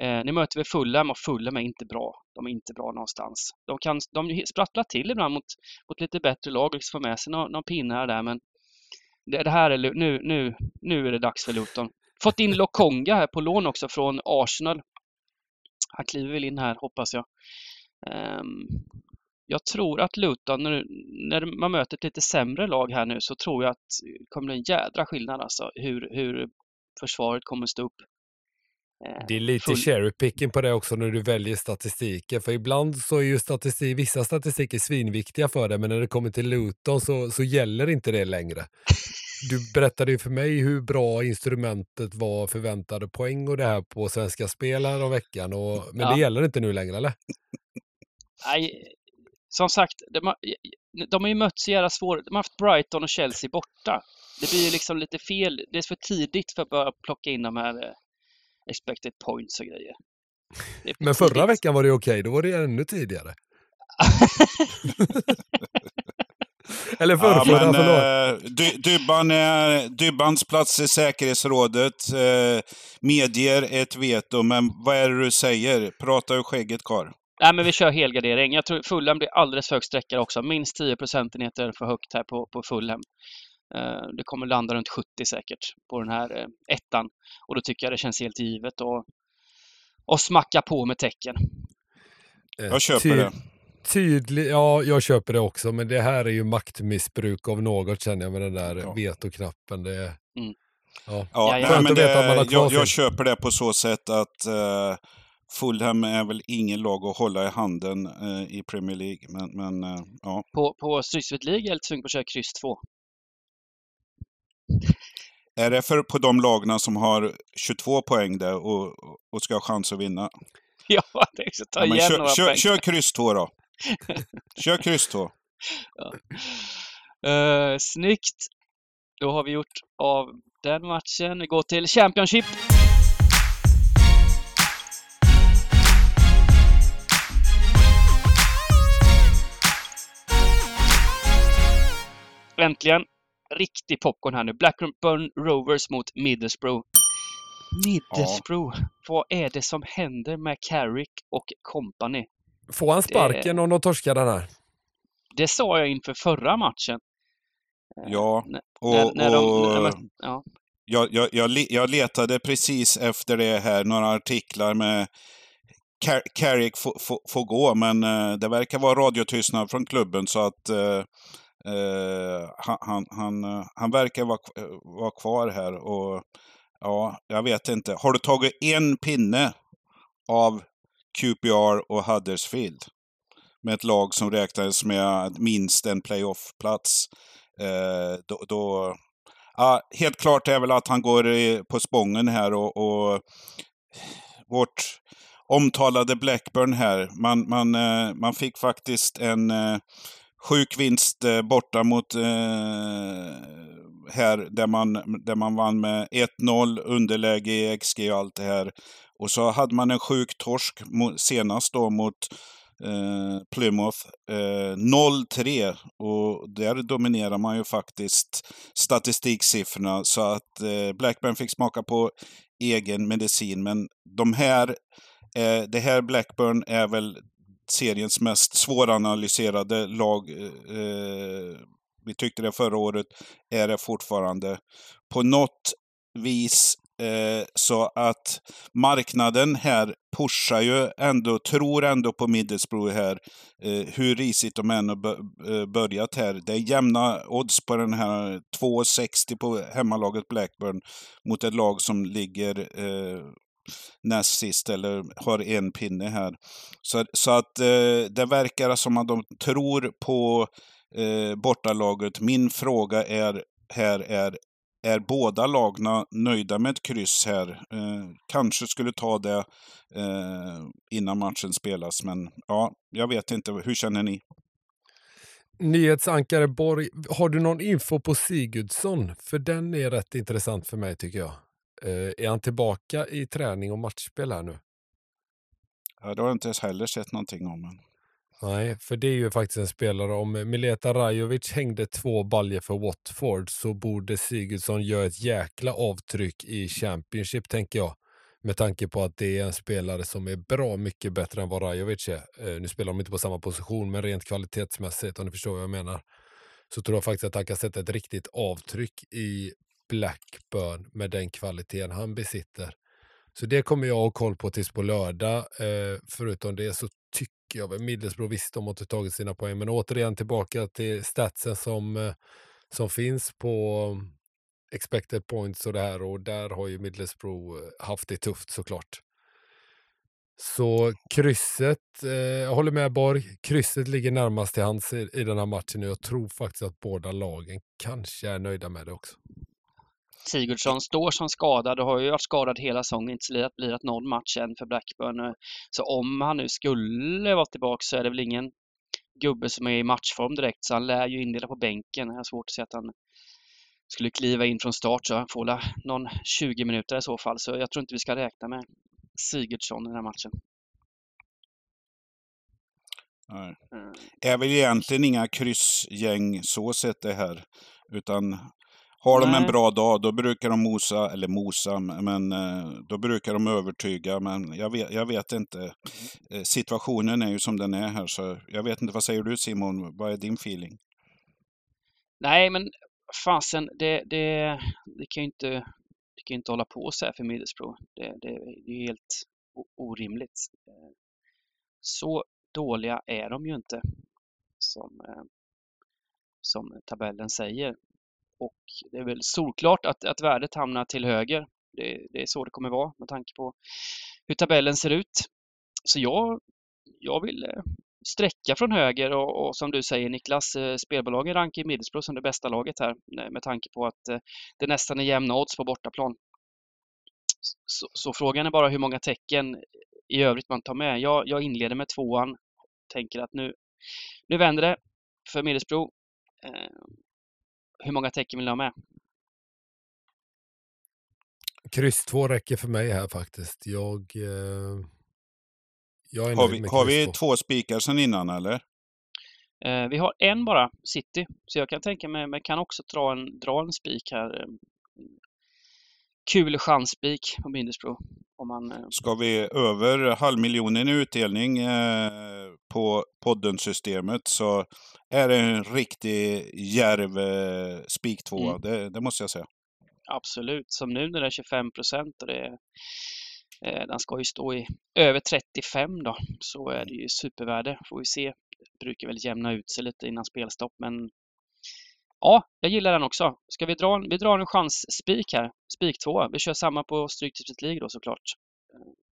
Eh, nu möter vi Fulham och Fulham är inte bra. De är inte bra någonstans. De kan de sprattlar till ibland mot, mot lite bättre lag och liksom med sig någon, någon pinne här där men det, det, här är nu, nu, nu är det dags för Luton. Fått in Lokonga här på lån också från Arsenal. Han kliver väl in här hoppas jag. Um, jag tror att Luton, när, när man möter ett lite sämre lag här nu, så tror jag att det kommer bli en jädra skillnad alltså hur, hur försvaret kommer stå upp. Eh, det är lite full... cherry picking på det också när du väljer statistiken. För ibland så är ju statistik, vissa statistiker svinviktiga för det, men när det kommer till Luton så, så gäller inte det längre. Du <laughs> berättade ju för mig hur bra instrumentet var förväntade poäng och det här på Svenska Spel om veckan. Och, men ja. det gäller inte nu längre, eller? Nej, som sagt, de har, de har ju mött så jävla svårt. De har haft Brighton och Chelsea borta. Det blir ju liksom lite fel. Det är för tidigt för att börja plocka in de här eh, expected points och grejer. Men förra tidigt. veckan var det okej, okay. då var det ännu tidigare. <laughs> Eller förrförra, ja, förlåt. Eh, Dybban är, Dybbans plats i säkerhetsrådet eh, medger ett veto, men vad är det du säger? Prata ur skägget, Karl. Nej, men vi kör helgardering. Jag tror Fulham blir alldeles för hög sträckare också. Minst 10 procentenheter för högt här på, på Fulham. Uh, det kommer landa runt 70 säkert på den här uh, ettan. Och då tycker jag det känns helt givet att och smacka på med tecken. Eh, jag köper Ty det. Tydlig, ja, jag köper det också, men det här är ju maktmissbruk av något känner jag med den där ja. vetoknappen. Det, mm. ja. Ja, ja, men det, jag, jag, köper det på så sätt att uh, Fulham är väl ingen lag att hålla i handen eh, i Premier League, men, men eh, ja. På, på Stryksvik League är jag lite sugen på att köra kryss 2. Är det för på de lagna som har 22 poäng där och, och ska ha chans att vinna? <laughs> Ja, det så ta ja, igen kör, några kör, poäng. Kör kryss 2 då. <laughs> kör kryss 2. Ja. Uh, snyggt. Då har vi gjort av den matchen. Vi går till Championship. Äntligen riktig popcorn här nu. Blackburn Rovers mot Middlesbrough. Middlesbrough, ja. vad är det som händer med Carrick och company? Får han sparken det... om de torskar den här? Det sa jag inför förra matchen. Ja, och, när, när de, när ja. Jag, jag, jag, jag, letade precis efter det här, några artiklar med Car Carrick får få, få gå, men uh, det verkar vara radiotystnad från klubben så att uh, han, han, han eh, verkar vara, eh, vara kvar här och ja, jag vet inte. Har du tagit en pinne av QPR och Huddersfield med ett lag som räknades med minst en playoff-plats, då, då ja, helt klart är väl att han går på spången här och, och vårt omtalade Blackburn här, man, man, man fick faktiskt en sjuk vinst eh, borta mot eh, här där man, där man vann med 1-0, underläge i XG och allt det här. Och så hade man en sjuk torsk mot, senast då mot eh, Plymouth. Eh, 0-3 och där dominerar man ju faktiskt statistiksiffrorna så att eh, Blackburn fick smaka på egen medicin. Men de här, eh, det här Blackburn är väl seriens mest svåranalyserade lag. Eh, eh, vi tyckte det förra året, är det fortfarande. På något vis eh, så att marknaden här pushar ju ändå, tror ändå på Middlesbrough här, eh, hur risigt de än har eh, börjat här. Det är jämna odds på den här 2,60 på hemmalaget Blackburn mot ett lag som ligger eh, näst sist eller har en pinne här. Så, så att eh, det verkar som att de tror på eh, bortalaget. Min fråga är, här är, är båda lagna nöjda med ett kryss här? Eh, kanske skulle ta det eh, innan matchen spelas, men ja, jag vet inte. Hur känner ni? Nyhetsankare Borg, har du någon info på Sigurdsson? För den är rätt intressant för mig tycker jag. Eh, är han tillbaka i träning och matchspel här nu? Ja, det har jag inte heller sett någonting om. Men... Nej, för det är ju faktiskt en spelare. Om Mileta Rajovic hängde två baljer för Watford så borde Sigurdsson göra ett jäkla avtryck i Championship, tänker jag. Med tanke på att det är en spelare som är bra mycket bättre än vad Rajovic är. Eh, nu spelar de inte på samma position, men rent kvalitetsmässigt, om ni förstår vad jag menar, så tror jag faktiskt att han kan sätta ett riktigt avtryck i Blackburn med den kvaliteten han besitter. Så det kommer jag ha koll på tills på lördag. Eh, förutom det så tycker jag väl Middlesbrough visst de har inte tagit sina poäng. Men återigen tillbaka till statsen som, eh, som finns på mm, expected points och det här och där har ju Middlesbrough eh, haft det tufft såklart. Så krysset, eh, jag håller med Borg, krysset ligger närmast till hands i, i den här matchen och jag tror faktiskt att båda lagen kanske är nöjda med det också. Sigurdsson står som skadad och har ju varit skadad hela säsongen, inte lirat, lirat någon match än för Blackburn. Så om han nu skulle vara tillbaka så är det väl ingen gubbe som är i matchform direkt, så han lär ju indela på bänken. Jag har svårt att se att han skulle kliva in från start, så han får väl någon 20 minuter i så fall. Så jag tror inte vi ska räkna med Sigurdsson i den här matchen. Nej. Mm. är väl egentligen inga kryssgäng så sett det här. Utan har de en bra dag, då brukar de mosa, eller mosa, men eh, då brukar de övertyga. Men jag vet, jag vet inte. Eh, situationen är ju som den är här, så jag vet inte. Vad säger du Simon? Vad är din feeling? Nej, men fasen, det, det, det kan ju inte, det kan inte hålla på så här för Middlesbrough. Det, det, det är helt orimligt. Eh, så dåliga är de ju inte som, som tabellen säger. Och det är väl solklart att, att värdet hamnar till höger. Det, det, är så det kommer vara med tanke på hur tabellen ser ut. Så jag, jag vill eh, sträcka från höger och, och som du säger Niklas, eh, spelbolagen rankar Middlesbrough som det bästa laget här med tanke på att eh, det nästan är jämna odds på bortaplan. Så, så, frågan är bara hur många tecken i övrigt man tar med. Jag, jag inleder med tvåan. Tänker att nu, nu vänder det för Middlesbrough. Hur många tecken vill ni ha med? Kryss 2 räcker för mig här faktiskt. Jag, eh, jag är har vi, har vi två spikar sedan innan eller? Eh, vi har en bara, City. Så jag kan tänka mig, men kan också dra en, dra en spik här. Kul chansspik på Middlesbrough. Om man, eh... Ska vi över halvmiljonen i utdelning eh, på podden-systemet så är det en riktig järv eh, spik mm. det, det, måste jag säga. Absolut, som nu när det är 25 procent och det är, eh, den ska ju stå i över 35 då, så är det ju supervärde. Får vi se. Det brukar väl jämna ut sig lite innan spelstopp, men ja, jag gillar den också. Ska vi dra en, vi drar en chansspik här, spik 2. Vi kör samma på Stryktipset League då såklart.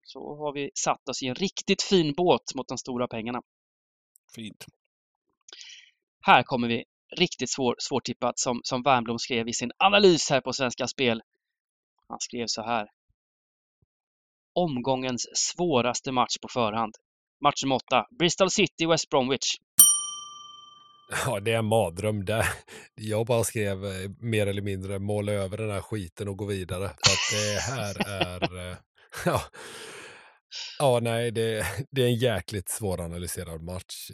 Så har vi satt oss i en riktigt fin båt mot de stora pengarna. Fint. Här kommer vi riktigt svår, svårtippat som, som Wernbloom skrev i sin analys här på Svenska Spel. Han skrev så här. Omgångens svåraste match på förhand. Match nummer 8. Bristol City, West Bromwich. Ja, det är en mardröm. Där. Jag bara skrev eh, mer eller mindre måla över den här skiten och gå vidare. För att det här är... <laughs> Eh, <laughs> ja, ja nej, det, det är en jäkligt svåranalyserad match.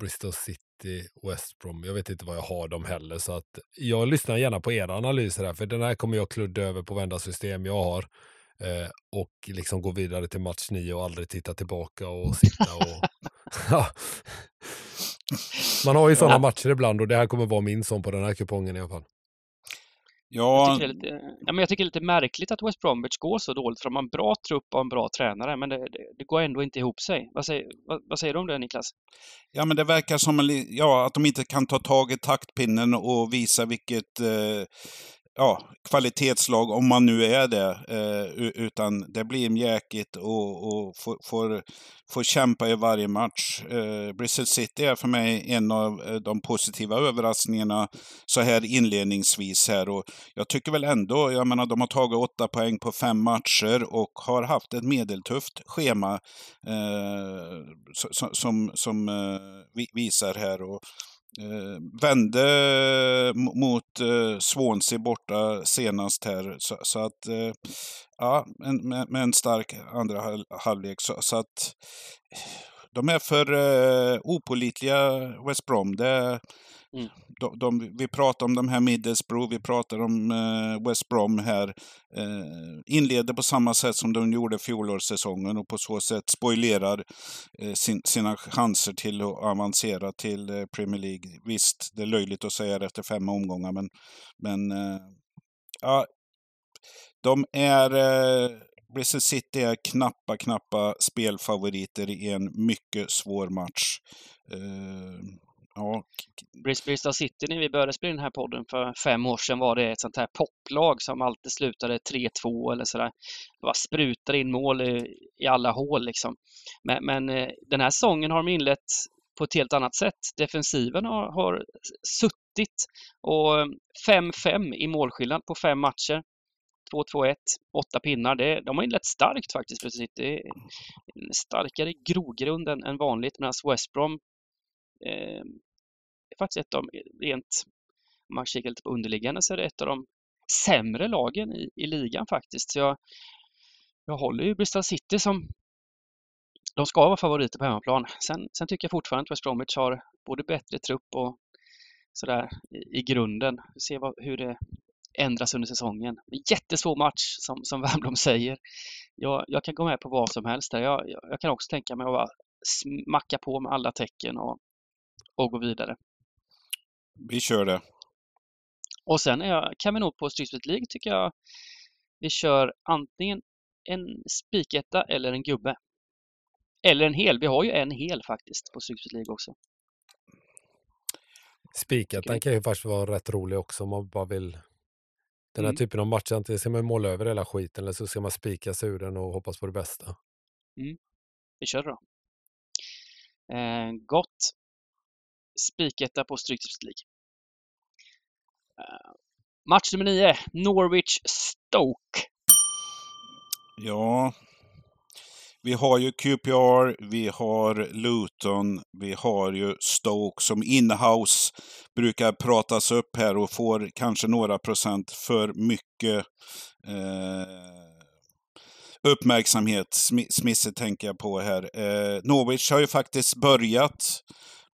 Bristol City, West Brom. Jag vet inte vad jag har dem heller. Så att jag lyssnar gärna på era analyser här. För den här kommer jag kludda över på varenda system jag har. Eh, och liksom gå vidare till match nio och aldrig titta tillbaka och sitta och... <laughs> ja. <laughs> Man har ju sådana matcher ibland och det här kommer vara min sån på den här kupongen i alla fall. Ja. Jag, tycker det är lite, ja, men jag tycker det är lite märkligt att West Bromwich går så dåligt för de har en bra trupp och en bra tränare men det, det, det går ändå inte ihop sig. Vad säger, vad, vad, säger du om det Niklas? Ja men det verkar som ja, att de inte kan ta tag i taktpinnen och visa vilket eh, ja, kvalitetslag, om man nu är det. Eh, utan det blir mjäkigt och, och får, får, får kämpa i varje match. Eh, Bristol City är för mig en av eh, de positiva överraskningarna så här inledningsvis här. Och jag tycker väl ändå, jag menar de har tagit åtta poäng på fem matcher och har haft ett medeltufft schema eh, som, som, som eh, visar här. Och, Eh, vände eh, mot eh, Swansea borta senast här. Så, så att, eh, ja, en, med, med, en stark andra halvlek. Så, så, att de är för eh, opolitliga West Brom. Det, Mm. De, de, vi pratar om de här Middlesbrough, vi pratar om eh, West Brom här. Eh, inleder på samma sätt som de gjorde fjolårssäsongen och på så sätt spoilerar eh, sin, sina chanser till att avancera till eh, Premier League. Visst, det är löjligt att säga det efter fem omgångar, men, men eh, ja, de är eh, Bristol City är knappa, knappa spelfavoriter i en mycket svår match. Eh, Ja. Bristol City, när vi började spela den här podden för fem år sedan, var det ett sånt här poplag som alltid slutade 3-2 eller sådär. Det bara sprutar in mål i, i alla hål liksom. Men, men, eh, den här säsongen har de inlett på ett helt annat sätt. Defensiven har, har suttit och eh, 5-5 i målskillnad på fem matcher. 2-2-1, åtta pinnar. Det, de har inlett starkt faktiskt, Det är En starkare grogrund än, än vanligt medan West Brom eh, är faktiskt ett av de, rent, om man kikar lite på underliggande, så är det ett av de sämre lagen i, i ligan faktiskt. Så jag, jag håller ju Bristol City som de ska vara favoriter på hemmaplan. Sen, sen tycker jag fortfarande att West Bromwich har både bättre trupp och sådär i, i grunden. Vi ser vad, hur det ändras under säsongen. Jättesvår match som, som <laughs> Wernbloom säger. Jag, jag, kan gå med på vad som helst där. Jag, jag, jag kan också tänka mig att bara smacka på med alla tecken och och gå vidare. Vi kör det. Och sen är, kan vi nog på Stryksvik League tycker jag vi kör antingen en spiketta eller en gubbe. Eller en hel. Vi har ju en hel faktiskt på Stryksvik League också. Spikettan kan ju faktiskt vara rätt rolig också om man bara vill den här mm. typen av matcher, antingen ska man måla över hela skiten eller så ska man spika sig ur den och hoppas på det bästa. Mm. Vi kör då. Eh, gott spiketta på Stryktipset League. Uh, match nummer 9, Norwich-Stoke. Ja, vi har ju QPR, vi har Luton, vi har ju Stoke som inhouse brukar pratas upp här och får kanske några procent för mycket eh, uppmärksamhet. Smisse tänker jag på här. Eh, Norwich har ju faktiskt börjat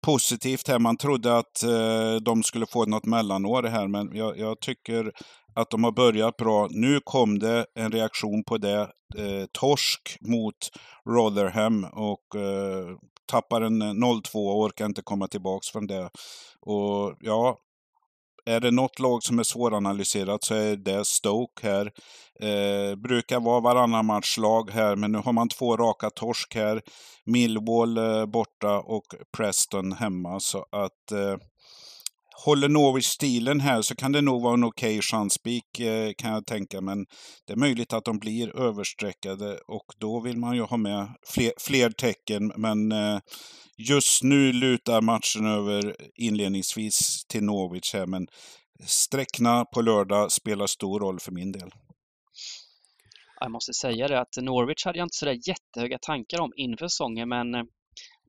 positivt här. Man trodde att eh, de skulle få något mellanår här, men jag, jag, tycker att de har börjat bra. Nu kom det en reaktion på det. Eh, torsk mot Rotherham och eh, tappar en eh, 0-2 och orkar inte komma tillbaks från det. Och ja, är det något lag som är svåranalyserat så är det Stoke här. Eh, brukar vara varannan matchlag här, men nu har man två raka torsk här. Millwall eh, borta och Preston hemma. Så att eh, håller Norwich stilen här så kan det nog vara en okej okay chanspik eh, kan jag tänka. Men det är möjligt att de blir överstreckade och då vill man ju ha med fler, fler tecken. Men eh, just nu lutar matchen över inledningsvis till Norwich här. Men sträckna på lördag spelar stor roll för min del. Jag måste säga det att Norwich hade jag inte sådär jättehöga tankar om inför säsongen men eh,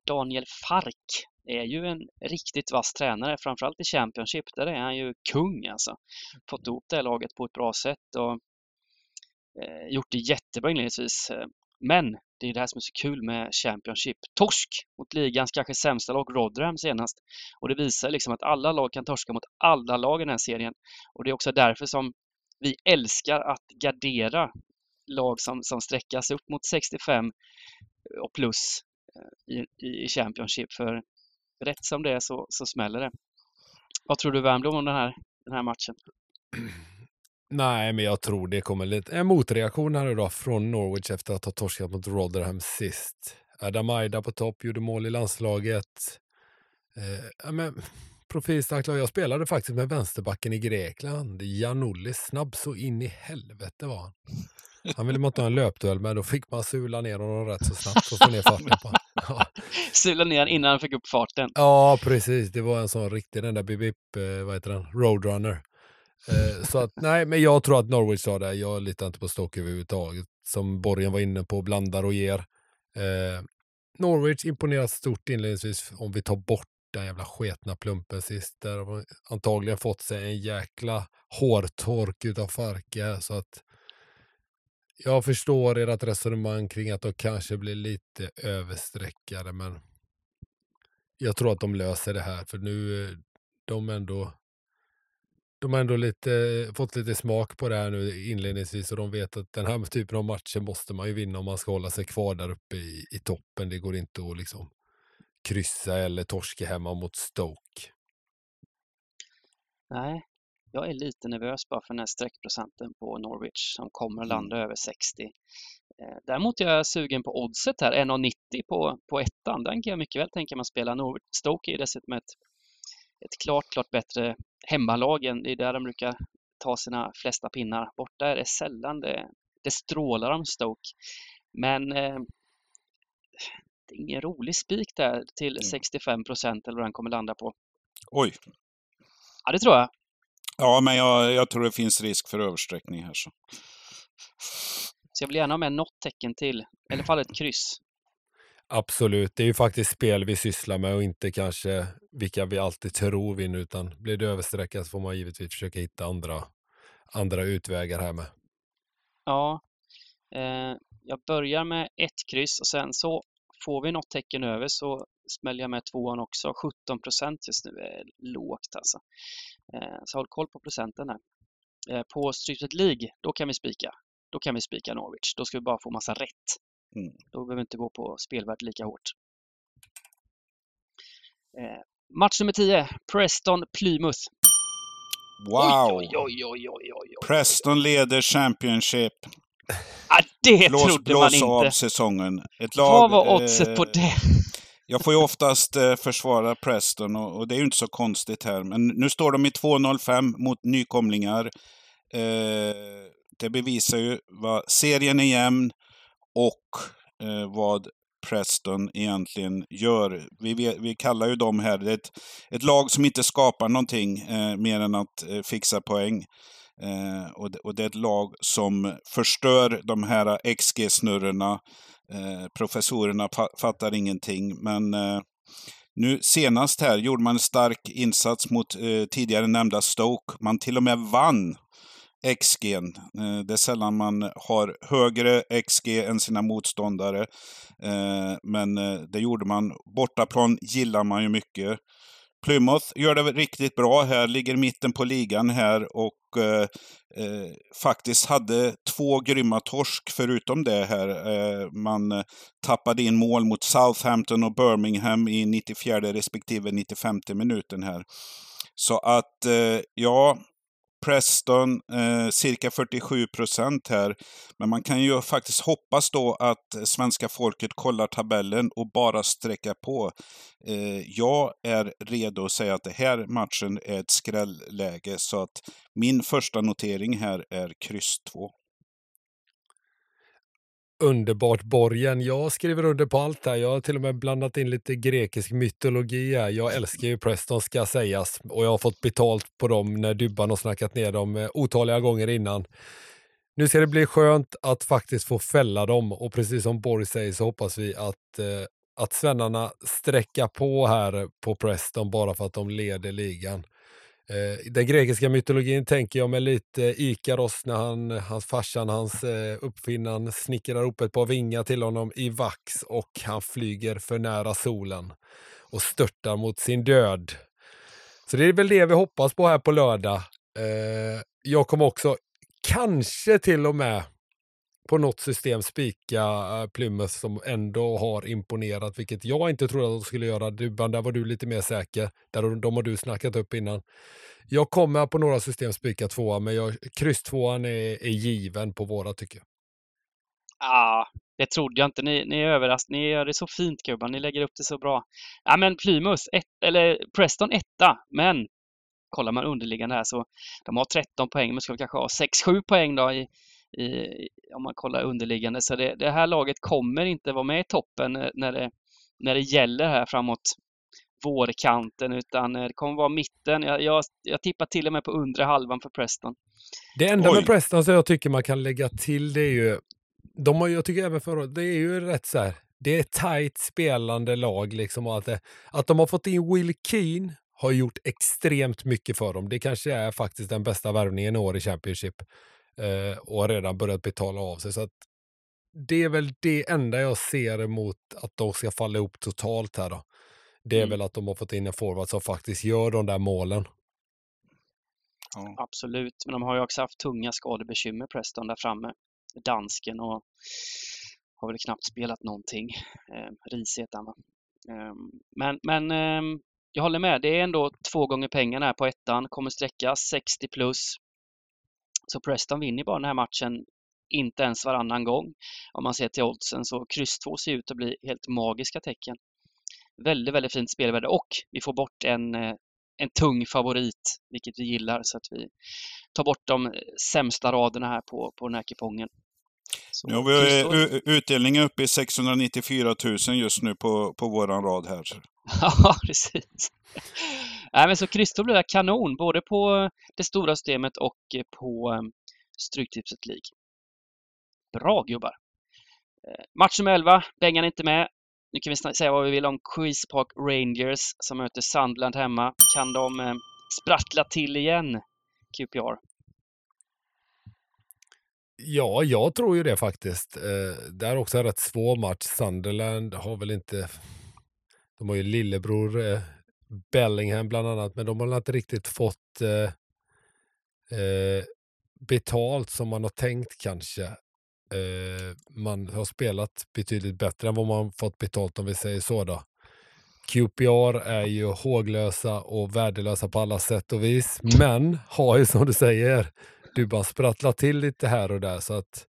Daniel Fark är ju en riktigt vass tränare, framförallt i Championship. Där är han ju kung alltså. Fått ihop det här laget på ett bra sätt och eh, gjort det jättebra inledningsvis. Men det är det här som är så kul med Championship. Torsk mot ligans kanske sämsta lag, Rotherham senast. Och det visar liksom att alla lag kan torska mot alla lag i den här serien. Och det är också därför som vi älskar att gardera lag som, som sträckas upp mot 65 och plus eh, i, i Championship. För rätt som det är så, så smäller det. Vad tror du Wernbloom om den här, den här matchen? <clears throat> Nej, men jag tror det kommer lite en motreaktion här idag från Norwich efter att ha torskat mot Rotherham sist. Adam Aida på topp, gjorde mål i landslaget. Eh, men, profilstarkt Jag spelade faktiskt med vänsterbacken i Grekland. Janoulis, snabb så in i helvete var han. Han ville man inte ha en löpduell med, då fick man sula ner honom rätt så snabbt och få ner farten på ja. <laughs> Sula ner innan han fick upp farten. Ja, precis. Det var en sån riktig, den där bip, eh, vad heter den, Roadrunner. Eh, så att, <laughs> nej, men jag tror att Norwich sa det. Jag litar inte på Stoke överhuvudtaget. Som Borgen var inne på, blandar och ger. Eh, Norwich imponerat stort inledningsvis om vi tar bort den jävla sketna plumpen sist. Där de antagligen fått sig en jäkla hårtork utav Farke. Så att jag förstår ert resonemang kring att de kanske blir lite överstreckade, men jag tror att de löser det här, för nu eh, de ändå de har ändå lite, eh, fått lite smak på det här nu inledningsvis och de vet att den här typen av matcher måste man ju vinna om man ska hålla sig kvar där uppe i, i toppen. Det går inte att liksom kryssa eller torska hemma mot Stoke. Nej, jag är lite nervös bara för den här streckprocenten på Norwich som kommer att landa mm. över 60. Eh, däremot är jag sugen på oddset här, 1,90 på, på ettan. Den kan jag mycket väl tänka mig att spela. Norwich, Stoke är dessutom ett, ett klart, klart bättre hemmalag. Det är där de brukar ta sina flesta pinnar. Borta är det sällan det, det strålar om Stoke. Men eh, det är ingen rolig spik där till 65 mm. procent eller vad den kommer landa på. Oj! Ja, det tror jag. Ja, men jag, jag tror det finns risk för översträckning här. Så. så jag vill gärna ha med något tecken till, i alla fall ett kryss. Absolut, det är ju faktiskt spel vi sysslar med och inte kanske vilka vi alltid tror vinner, utan blir det översträckat så får man givetvis försöka hitta andra, andra utvägar här med. Ja, eh, jag börjar med ett kryss och sen så får vi något tecken över så smäller jag med tvåan också. 17 procent just nu är lågt alltså. Eh, så håll koll på procenten här. Eh, på Strypet League, då kan vi spika. Då kan vi spika Norwich. Då ska vi bara få massa rätt. Mm. Då behöver vi inte gå på spelvärde lika hårt. Eh, match nummer 10, Preston Plymouth. Wow! Oj, oj, oj, oj, oj, Preston leder Championship. Ah, det blås, trodde blås man inte. Av säsongen. Ett lag, Vad var oddset eh, på det? <laughs> Jag får ju oftast eh, försvara Preston och, och, det är ju inte så konstigt här. Men nu står de i 2-0-5 mot nykomlingar. Eh, det bevisar ju vad serien är jämn och eh, vad Preston egentligen gör. Vi, vi kallar ju dem här ett, ett lag som inte skapar någonting eh, mer än att eh, fixa poäng. Eh, och, det, och, det, är ett lag som förstör de här XG-snurrorna. Eh, professorerna fa fattar ingenting, men eh, nu senast här gjorde man en stark insats mot eh, tidigare nämnda Stoke. Man till och med vann XG. Eh, det är sällan man har högre XG än sina motståndare. Eh, men eh, det gjorde man. Bortaplan gillar man ju mycket. Plymouth gör det riktigt bra här, ligger mitten på ligan här och eh, eh, faktiskt hade två grymma torsk förutom det här. Eh, man tappade in mål mot Southampton och Birmingham i 94 respektive 95 minuten här. Så att, eh, ja, Preston eh, cirka 47 procent här. Men man kan ju faktiskt hoppas då att svenska folket kollar tabellen och bara sträcker på. Eh, jag är redo att säga att det här matchen är ett skrälläge så att min första notering här är kryss 2 underbart Borgen. Jag skriver under på allt här. Jag har till och med blandat in lite grekisk mytologi här. Jag älskar ju Preston ska sägas och jag har fått betalt på dem när Dybban har snackat ner dem eh, otaliga gånger innan. Nu ska det bli skönt att faktiskt få fälla dem och precis som Borg säger så hoppas vi att, eh, att svennarna sträcker på här på Preston bara för att de leder ligan. Eh, den grekiska mytologin tänker jag mig lite Ikaros när han, hans farsan, hans eh, uppfinnan snickrar upp ett par vingar till honom i vax och han flyger för nära solen och störtar mot sin död. Så det är väl det vi hoppas på här på lördag. Eh, jag kommer också kanske till och med på något system spika eh, Plymouth som ändå har imponerat, vilket jag inte trodde att de skulle göra. Dubban, där var du lite mer säker. Där, de har du snackat upp innan. Jag kommer på några system spika tvåa, men jag, kryss tvåan är, är given på våra tycker jag. Ja, det trodde jag inte. Ni, ni är överraskade. Ni gör det så fint gubbar. Ni lägger upp det så bra. Ja, men Plymouth, ett, eller Preston etta, men kollar man underliggande här så de har 13 poäng, men ska kanske ha 6-7 poäng då i, i, om man kollar underliggande. Så det, det, här laget kommer inte vara med i toppen när det, när det gäller här framåt vårkanten utan det kommer vara mitten. Jag, jag, jag tippar till och med på undre halvan för Preston. Det enda Oj. med Preston som jag tycker man kan lägga till det är ju, de har, jag tycker även förra det är ju rätt så här, det är tight spelande lag. Liksom, och att, det, att de har fått in Will Keane har gjort extremt mycket för dem. Det kanske är faktiskt den bästa värvningen i år i Championship eh, och har redan börjat betala av sig. Så att det är väl det enda jag ser emot att de ska falla ihop totalt här. Då. Det är mm. väl att de har fått in en forward som faktiskt gör de där målen. Ja. Absolut, men de har ju också haft tunga skadebekymmer Preston där framme. Dansken och har väl knappt spelat någonting. Eh, Ris heter han va? Eh, men men eh, jag håller med, det är ändå två gånger pengarna här på ettan, kommer sträcka 60 plus. Så Preston vinner bara den här matchen inte ens varannan gång. Om man ser till oddsen så kryss 2 ser ut att bli helt magiska tecken. Väldigt, väldigt fint spelvärde och vi får bort en, eh, en tung favorit, vilket vi gillar, så att vi tar bort de eh, sämsta raderna här på, på den här kupongen. Så, har vi utdelningen uppe i 694 000 just nu på, på våran rad här. <laughs> ja, precis. Nej, men så kryss blir kanon, både på det stora systemet och på eh, Stryktipset League. Bra gubbar! Eh, match nummer 11, Bengan är inte med. Nu kan vi säga vad vi vill om Queens Park Rangers som möter Sandland hemma. Kan de eh, sprattla till igen, QPR? Ja, jag tror ju det faktiskt. Eh, det är också en rätt svår match. Sunderland har väl inte... De har ju lillebror eh, Bellingham bland annat, men de har inte riktigt fått eh, eh, betalt som man har tänkt kanske. Eh, man har spelat betydligt bättre än vad man fått betalt om vi säger så då. QPR är ju håglösa och värdelösa på alla sätt och vis, men har ju som du säger du bara sprattlar till lite här och där. Så att,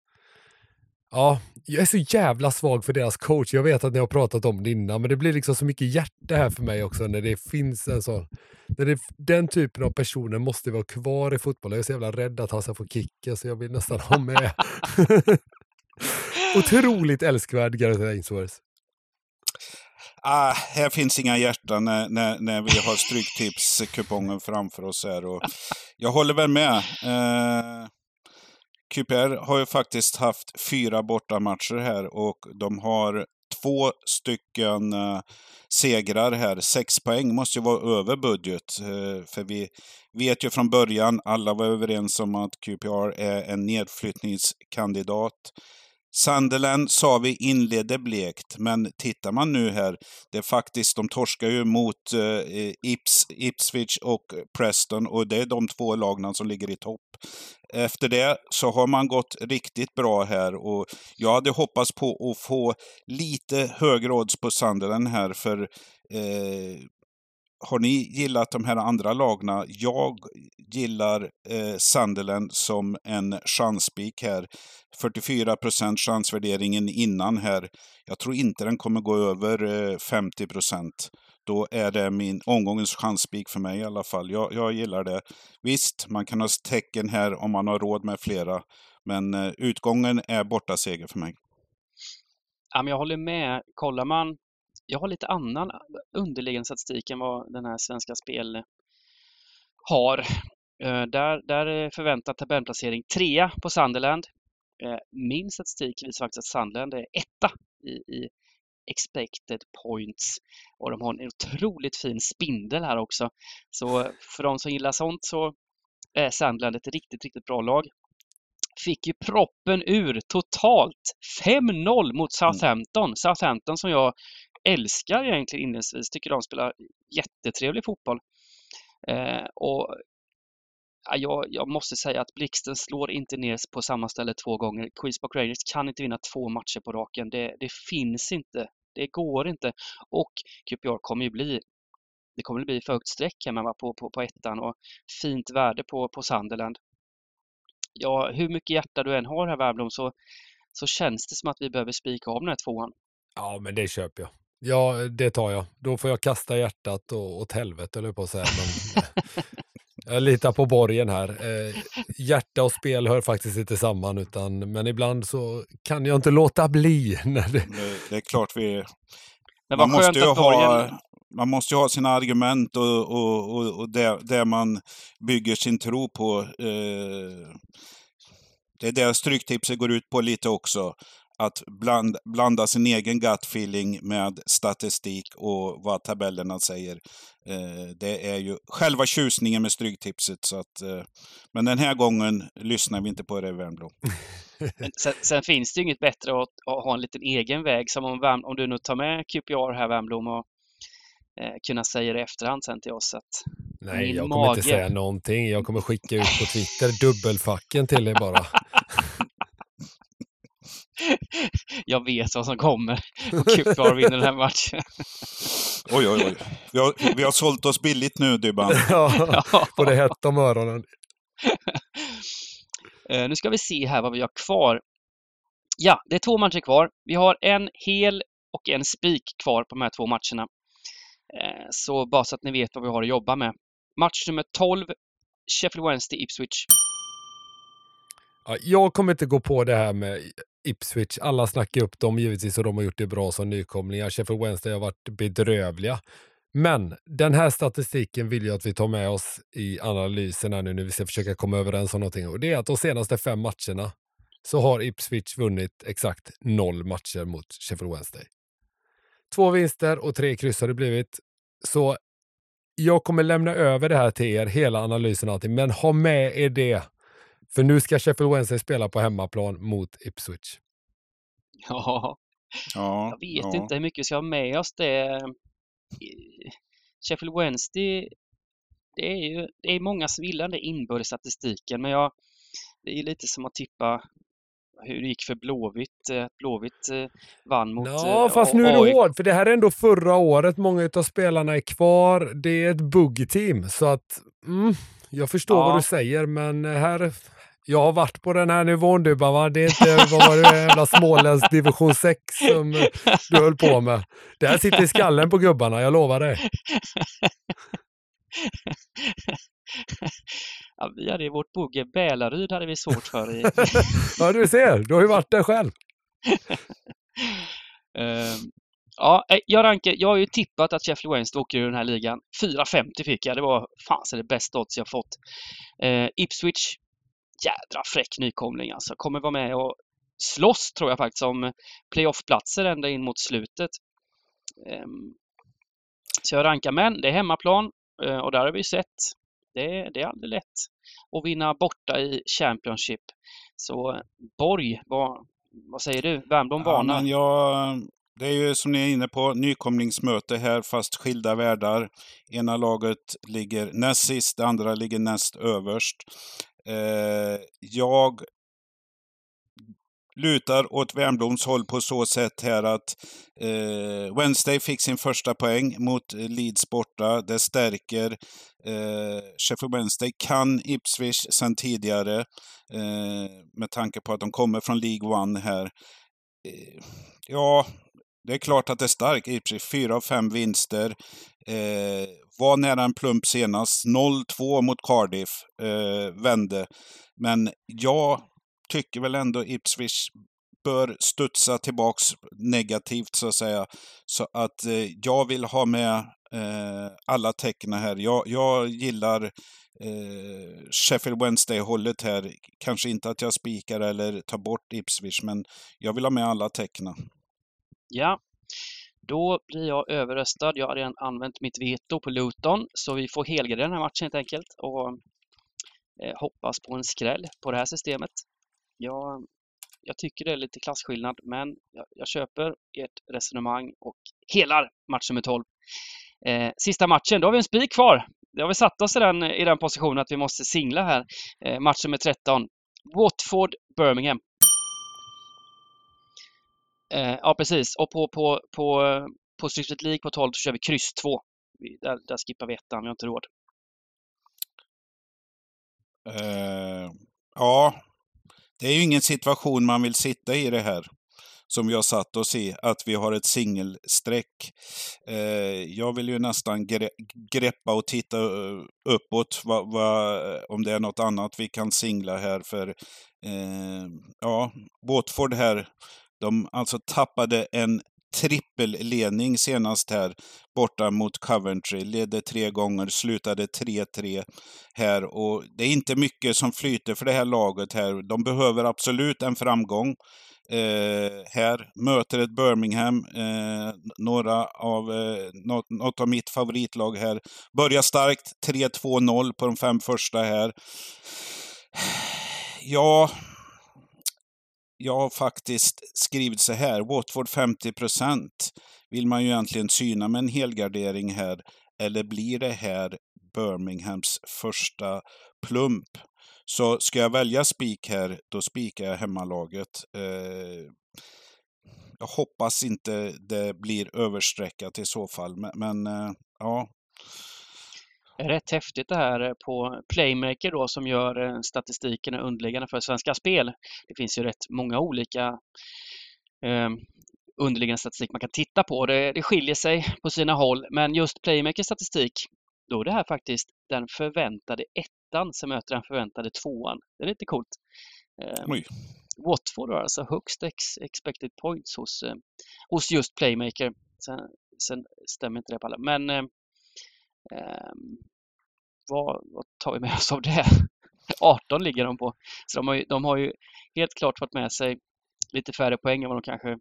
ja, jag är så jävla svag för deras coach. Jag vet att ni har pratat om det innan, men det blir liksom så mycket hjärta här för mig också när det finns en sån... När det, den typen av personer måste vara kvar i fotboll. Jag är så jävla rädd att han ska få kicken, så jag vill nästan ha med. <laughs> Otroligt älskvärd Gareth Ainsworth. Ah, här finns inga hjärtan när, när, när vi har Stryktipskupongen framför oss här. Och jag håller väl med. Eh, QPR har ju faktiskt haft fyra bortamatcher här och de har två stycken eh, segrar här. Sex poäng måste ju vara över budget. Eh, för vi vet ju från början, alla var överens om att QPR är en nedflyttningskandidat. Sunderland sa vi inledde blekt, men tittar man nu här, det är faktiskt, de torskar ju mot eh, Ips, Ipswich och Preston och det är de två lagna som ligger i topp. Efter det så har man gått riktigt bra här och jag hade hoppats på att få lite högre odds på Sunderland här för eh, har ni gillat de här andra lagna? Jag gillar eh, Sunderland som en chansspik här. 44 procent chansvärderingen innan här. Jag tror inte den kommer gå över eh, 50 procent. Då är det min omgångens chansspik för mig i alla fall. Jag, jag gillar det. Visst, man kan ha tecken här om man har råd med flera. Men eh, utgången är borta seger för mig. Ja, men jag håller med. Kollar man jag har lite annan underliggande statistik än vad den här Svenska Spel har. Eh, där, där är förväntad tabellplacering trea på Sunderland. Eh, min statistik visar faktiskt att Sunderland är etta i, i expected points. Och de har en otroligt fin spindel här också. Så för de som gillar sånt så är Sunderland ett riktigt, riktigt bra lag. Fick ju proppen ur totalt 5-0 mot Southampton. Mm. Southampton som jag älskar egentligen inledningsvis, tycker de spelar jättetrevlig fotboll. Eh, och jag, jag, måste säga att Blixten slår inte ner på samma ställe två gånger. Queens Park Rangers kan inte vinna två matcher på raken. Det, det finns inte. Det går inte. Och QPR kommer ju bli det kommer bli för högt streck hemma på, på, på ettan och fint värde på, på Sunderland. Ja, hur mycket hjärta du än har här Värmdom så, så känns det som att vi behöver spika av den här tvåan. Ja, men det köper jag. Ja, det tar jag. Då får jag kasta hjärtat och, åt helvete, eller på att säga. Men, <laughs> jag litar på borgen här. Eh, hjärta och spel hör faktiskt inte samman, utan, men ibland så kan jag inte låta bli. <laughs> När det... Det, det är klart vi... Men man, måste ju ha, man måste ju ha sina argument och, och, och, och det, det man bygger sin tro på. Eh, det är det Stryktipset går ut på lite också att bland, blanda sin egen gut feeling med statistik och vad tabellerna säger. Eh, det är ju själva tjusningen med Stryktipset. Så att, eh, men den här gången lyssnar vi inte på det Värmblom. <laughs> sen, sen, finns det ju inget bättre att, att, ha en liten egen väg. Som om, om du nu tar med QPR här Värmblom och eh, kunna säga det i efterhand sen till oss. Att Nej, jag kommer mage... inte säga någonting. Jag kommer skicka ut på Twitter dubbelfacken till er bara. <laughs> <laughs> jag vet vad som kommer och QPR vinner den här matchen. <laughs> oj, oj, oj. Vi har, vi har sålt oss billigt nu, Dybban. <laughs> ja, på det hett om öronen. uh, nu ska vi se här vad vi har kvar. Ja, det är två matcher kvar. Vi har en hel och en spik kvar på de här två matcherna. Uh, så bara så att ni vet vad vi har att jobba med. Match nummer 12, Sheffield Wednesday, Ipswich. Ja, jag kommer inte gå på det här med Ipswich. Alla snackar upp dem givetvis och de har gjort det bra som nykomlingar. Sheffield Wednesday har varit bedrövliga. Men den här statistiken vill jag att vi tar med oss i analysen här nu när vi ska försöka komma överens om någonting. Och det är att de senaste fem matcherna så har Ipswich vunnit exakt noll matcher mot Sheffield Wednesday. Två vinster och tre kryss har det blivit. Så jag kommer lämna över det här till er, hela analysen och allting, men ha med er det för nu ska Sheffield Wednesday spela på hemmaplan mot Ipswich. <laughs> Ja, ja jag vet ja. inte hur mycket vi ska ha med oss det. Sheffield Wednesday, det är ju det är många som gillar den inbördes statistiken, men jag, det är lite som att tippa hur det gick för Blåvitt. Eh, Blåvitt eh, vann mot Ja, eh, fast nu är det hård, för det här är ändå förra året. Många av spelarna är kvar. Det är ett bugg-team, så att mm, jag förstår ja. vad du säger, men här, jag har varit på den här nivån du bara, Det är inte, vad var det, jävla småländsk division 6 som du höll på med. Det här sitter i skallen på gubbarna, jag lovar dig. ja, vi hade i vårt bogge Bälaryd hade vi svårt för. I... <laughs> ja, du ser, du har ju varit där själv. uh, <laughs> ja, eh, jag, rankar, jag har ju tippat att Sheffield Wednesday åker ur den här ligan. 4,50 fick jag. Det var fan så det bästa odds jag fått. Uh, Ipswich jädra fräck nykomling alltså. Kommer vara med och slåss tror jag faktiskt om playoffplatser ända in mot slutet. Ehm, så jag rankar men det är hemmaplan eh, och där har vi sett det, det är aldrig lätt att vinna borta i Championship. Så Borg, vad, vad säger du? Värmdom varnar. Ja, det är ju som ni är inne på, nykomlingsmöte här fast skilda världar. Ena laget ligger näst sist, det andra ligger näst överst. Eh, jag lutar åt Wernbloms håll på så sätt här att eh, Wednesday fick sin första poäng mot eh, Leeds borta. Det stärker eh, Sheffield Wednesday. Kan Ipswich sedan tidigare eh, med tanke på att de kommer från League One här. Eh, ja, det är klart att det är starkt. Ipswich, fyra av fem vinster. Eh, var nära en plump senast. 0-2 mot Cardiff. Eh, vände. Men jag tycker väl ändå Ipswich bör studsa tillbaks negativt så att säga. Så att eh, jag vill ha med eh, alla tecken här. Jag, jag gillar eh, Sheffield Wednesday-hållet här. Kanske inte att jag spikar eller tar bort Ipswich, men jag vill ha med alla teckna. Ja, då blir jag överröstad. Jag har redan använt mitt veto på Luton, så vi får helgardera den här matchen helt enkelt och eh, hoppas på en skräll på det här systemet. Jag, jag tycker det är lite klasskillnad, men jag, jag köper ert resonemang och helar match nummer 12. Eh, sista matchen, då har vi en spik kvar. Då har vi satt oss i den, i den positionen att vi måste singla här. Eh, match nummer 13. Watford-Birmingham. Eh, ja, precis. Och på, på, på, på Strictlet League på 12 så kör vi kryss 2. Där, där skippar vi ettan, vi har inte råd. Eh, ja, det är ju ingen situation man vill sitta i det här. Som vi har satt oss i, att vi har ett singelstreck. Eh, jag vill ju nästan gre greppa och titta eh, uppåt, va, va, om det är något annat vi kan singla här. För eh, ja, Watford här de alltså tappade en trippelledning senast här borta mot Coventry. Ledde tre gånger, slutade 3-3 här och det är inte mycket som flyter för det här laget här. De behöver absolut en framgång. eh, här. Möter ett Birmingham, eh, några av, eh, något, något av mitt favoritlag här. Börjar starkt, 3-2-0 på de fem första här. Ja, jag har faktiskt skrivit så här. Watford 50 procent vill man ju egentligen syna med en helgardering här. Eller blir det här Birminghams första plump? Så ska jag välja spik här, då spikar jag hemmalaget. Eh, jag hoppas inte det blir överstreckat i så fall, men, men eh, ja. Rätt häftigt det här på Playmaker då som gör eh, statistiken underliggande för Svenska Spel. Det finns ju rätt många olika eh, underliggande statistik man kan titta på. Det, det skiljer sig på sina håll, men just Playmakers statistik, då är det här faktiskt den förväntade ettan som möter den förväntade tvåan. Det är lite coolt. Eh, Watford har alltså högst ex expected points hos, eh, hos just Playmaker. Sen, sen, stämmer inte det på alla, men eh, ehm, Ehm, vad, vad, tar vi med oss av det? <laughs> 18 ligger de på. Så de har, ju, de har ju helt klart fått med sig lite färre poäng än vad de kanske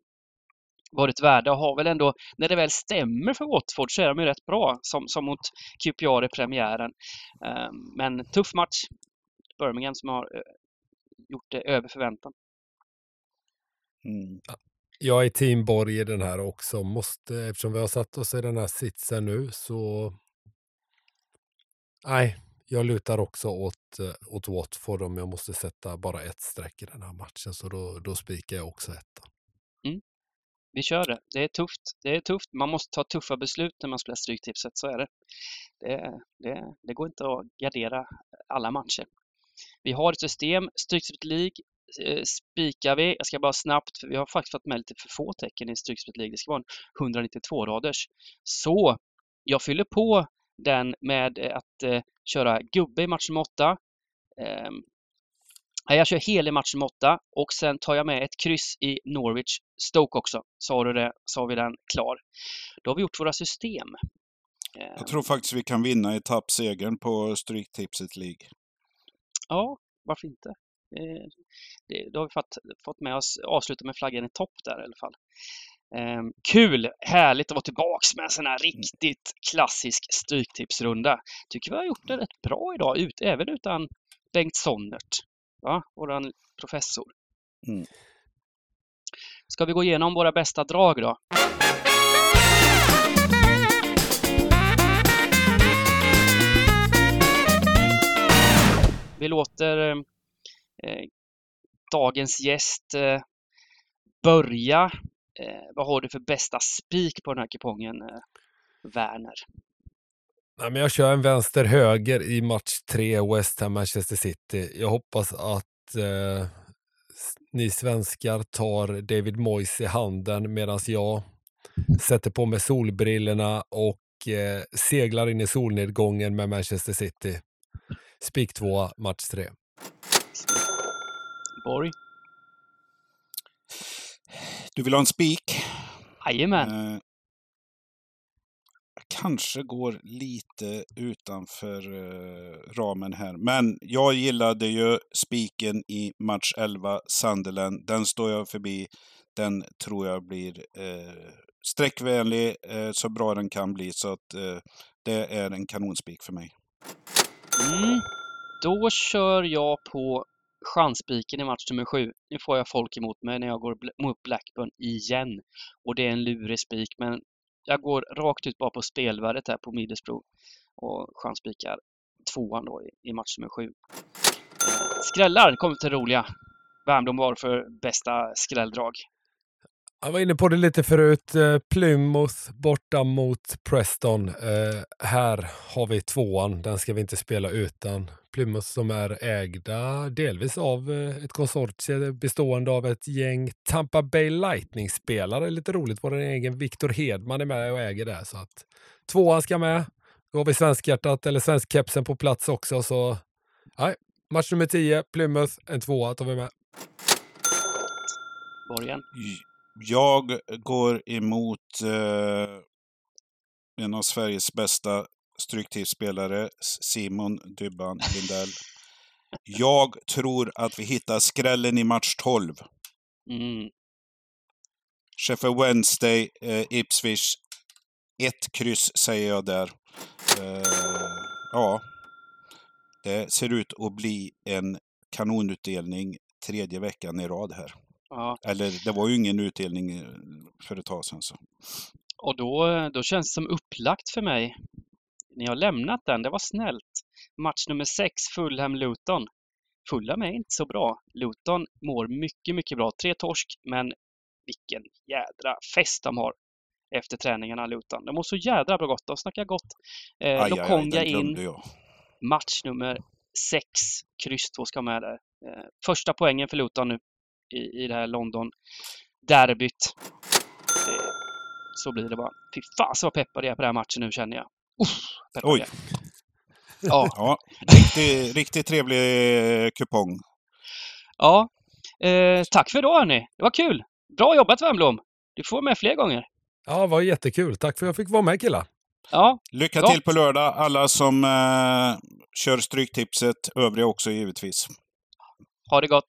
varit värda och har väl ändå, när det väl stämmer för Watford så är de ju rätt bra som, som mot QPR i premiären. Ehm, men tuff match. Birmingham som har eh, gjort det över förväntan. Mm. Jag är team Borg i den här också. Måste, eftersom vi har satt oss i den här sitsen nu så... Nej, jag lutar också åt, eh, åt Watford om jag måste sätta bara ett streck i den här matchen. Så då, då spikar jag också ettan. Mm vi kör det. Det är tufft. Det är tufft. Man måste ta tuffa beslut när man spelar Stryktipset, så är det. Det, det. det, går inte att gardera alla matcher. Vi har ett system, Stryktipset League eh, spikar vi. Jag ska bara snabbt, för vi har faktiskt fått med lite för få tecken i Stryktipset League. Det ska vara en 192-raders. Så jag fyller på den med att eh, köra gubbe i match nummer 8. Jag kör hel i match nummer 8 och sen tar jag med ett kryss i Norwich Stoke också. Så har, du det, så har vi den klar. Då har vi gjort våra system. Jag tror faktiskt vi kan vinna etappsegern på Stryktipset League. Ja, varför inte? Det, då har vi fått, fått med oss avsluta med flaggan i topp där i alla fall. Um, kul! Härligt att vara tillbaks med en sån här riktigt klassisk Stryktipsrunda. Tycker vi har gjort det rätt bra idag, ut, även utan Bengt Sonnert våran professor. Mm. Ska vi gå igenom våra bästa drag då? Vi låter eh, dagens gäst eh, börja. Eh, vad har du för bästa spik på den här kupongen, eh, Werner? Nej, men jag kör en vänster-höger i match 3, West Ham-Manchester City. Jag hoppas att eh, ni svenskar tar David Moyes i handen medan jag sätter på mig solbrillorna och eh, seglar in i solnedgången med Manchester City. Spik 2, match 3. Borg? Du vill ha en spik? Jajamän. Eh, kanske går lite utanför eh, ramen här. Men jag gillade ju spiken i match 11, Sunderland. Den står jag förbi. Den tror jag blir eh, sträckvänlig, eh, så bra den kan bli. Så att eh, det är en kanonspik för mig. Mm. Då kör jag på chansspiken i match nummer sju. Nu får jag folk emot mig när jag går mot Blackburn igen. Och det är en lurig spik, men jag går rakt ut bara på spelvärdet här på Middlesbrough och chansspikar tvåan då i, i match nummer sju. Skrällar kommer till roliga. Värmdom var för bästa skrälldrag. Jag var inne på det lite förut. Eh, Plymouth borta mot Preston. Eh, här har vi tvåan. Den ska vi inte spela utan. Plymouth som är ägda delvis av eh, ett konsortie bestående av ett gäng Tampa Bay Lightning-spelare. Lite roligt. Vår egen Victor Hedman är med och äger det. Så att tvåan ska med. Då har vi svenskhjärtat eller svenskkepsen på plats också. Så nej, match nummer 10, Plymouth, en tvåa tar vi med. Borgen? Jag går emot eh, en av Sveriges bästa stryktipsspelare, Simon Dybban Lindell. Jag tror att vi hittar skrällen i match 12. Mm. Sheffield Wednesday, eh, Ipswich. Ett kryss säger jag där. Eh, ja, det ser ut att bli en kanonutdelning tredje veckan i rad här. Ja, Eller det var ju ingen utdelning eh, för ett tag sedan. Så. och då, då känns det som upplagt för mig. Ni har lämnat den, det var snällt. Match nummer sex, Fulham-Luton. Fulham är inte så bra. Luton mår mycket, mycket bra. Tre torsk, men vilken jädra fest de har efter träningarna, Luton. De mår så jädra bra gott. De snackar gott. Eh, Aj, aj, aj, Lokonga den in, jag. match nummer sex. Kryss 2 ska med där. Eh, första poängen för Luton nu i, i det här London-derbyt. Eh, så blir det bara. Fy fan så vad peppad jag är på den här matchen nu känner jag. Uff, Oj. jag. <laughs> Ja, Ja, riktigt, riktigt trevlig eh, kupong. ja. Eh, tack för idag hörni. Det var kul. Bra jobbat Wernbloom. Du får med fler gånger. Ja, det var jättekul. Tack för att jag fick vara med killar. Ja, Lycka Gott. till på lördag, alla som eh, kör Stryktipset. Övriga också givetvis. ha det gott.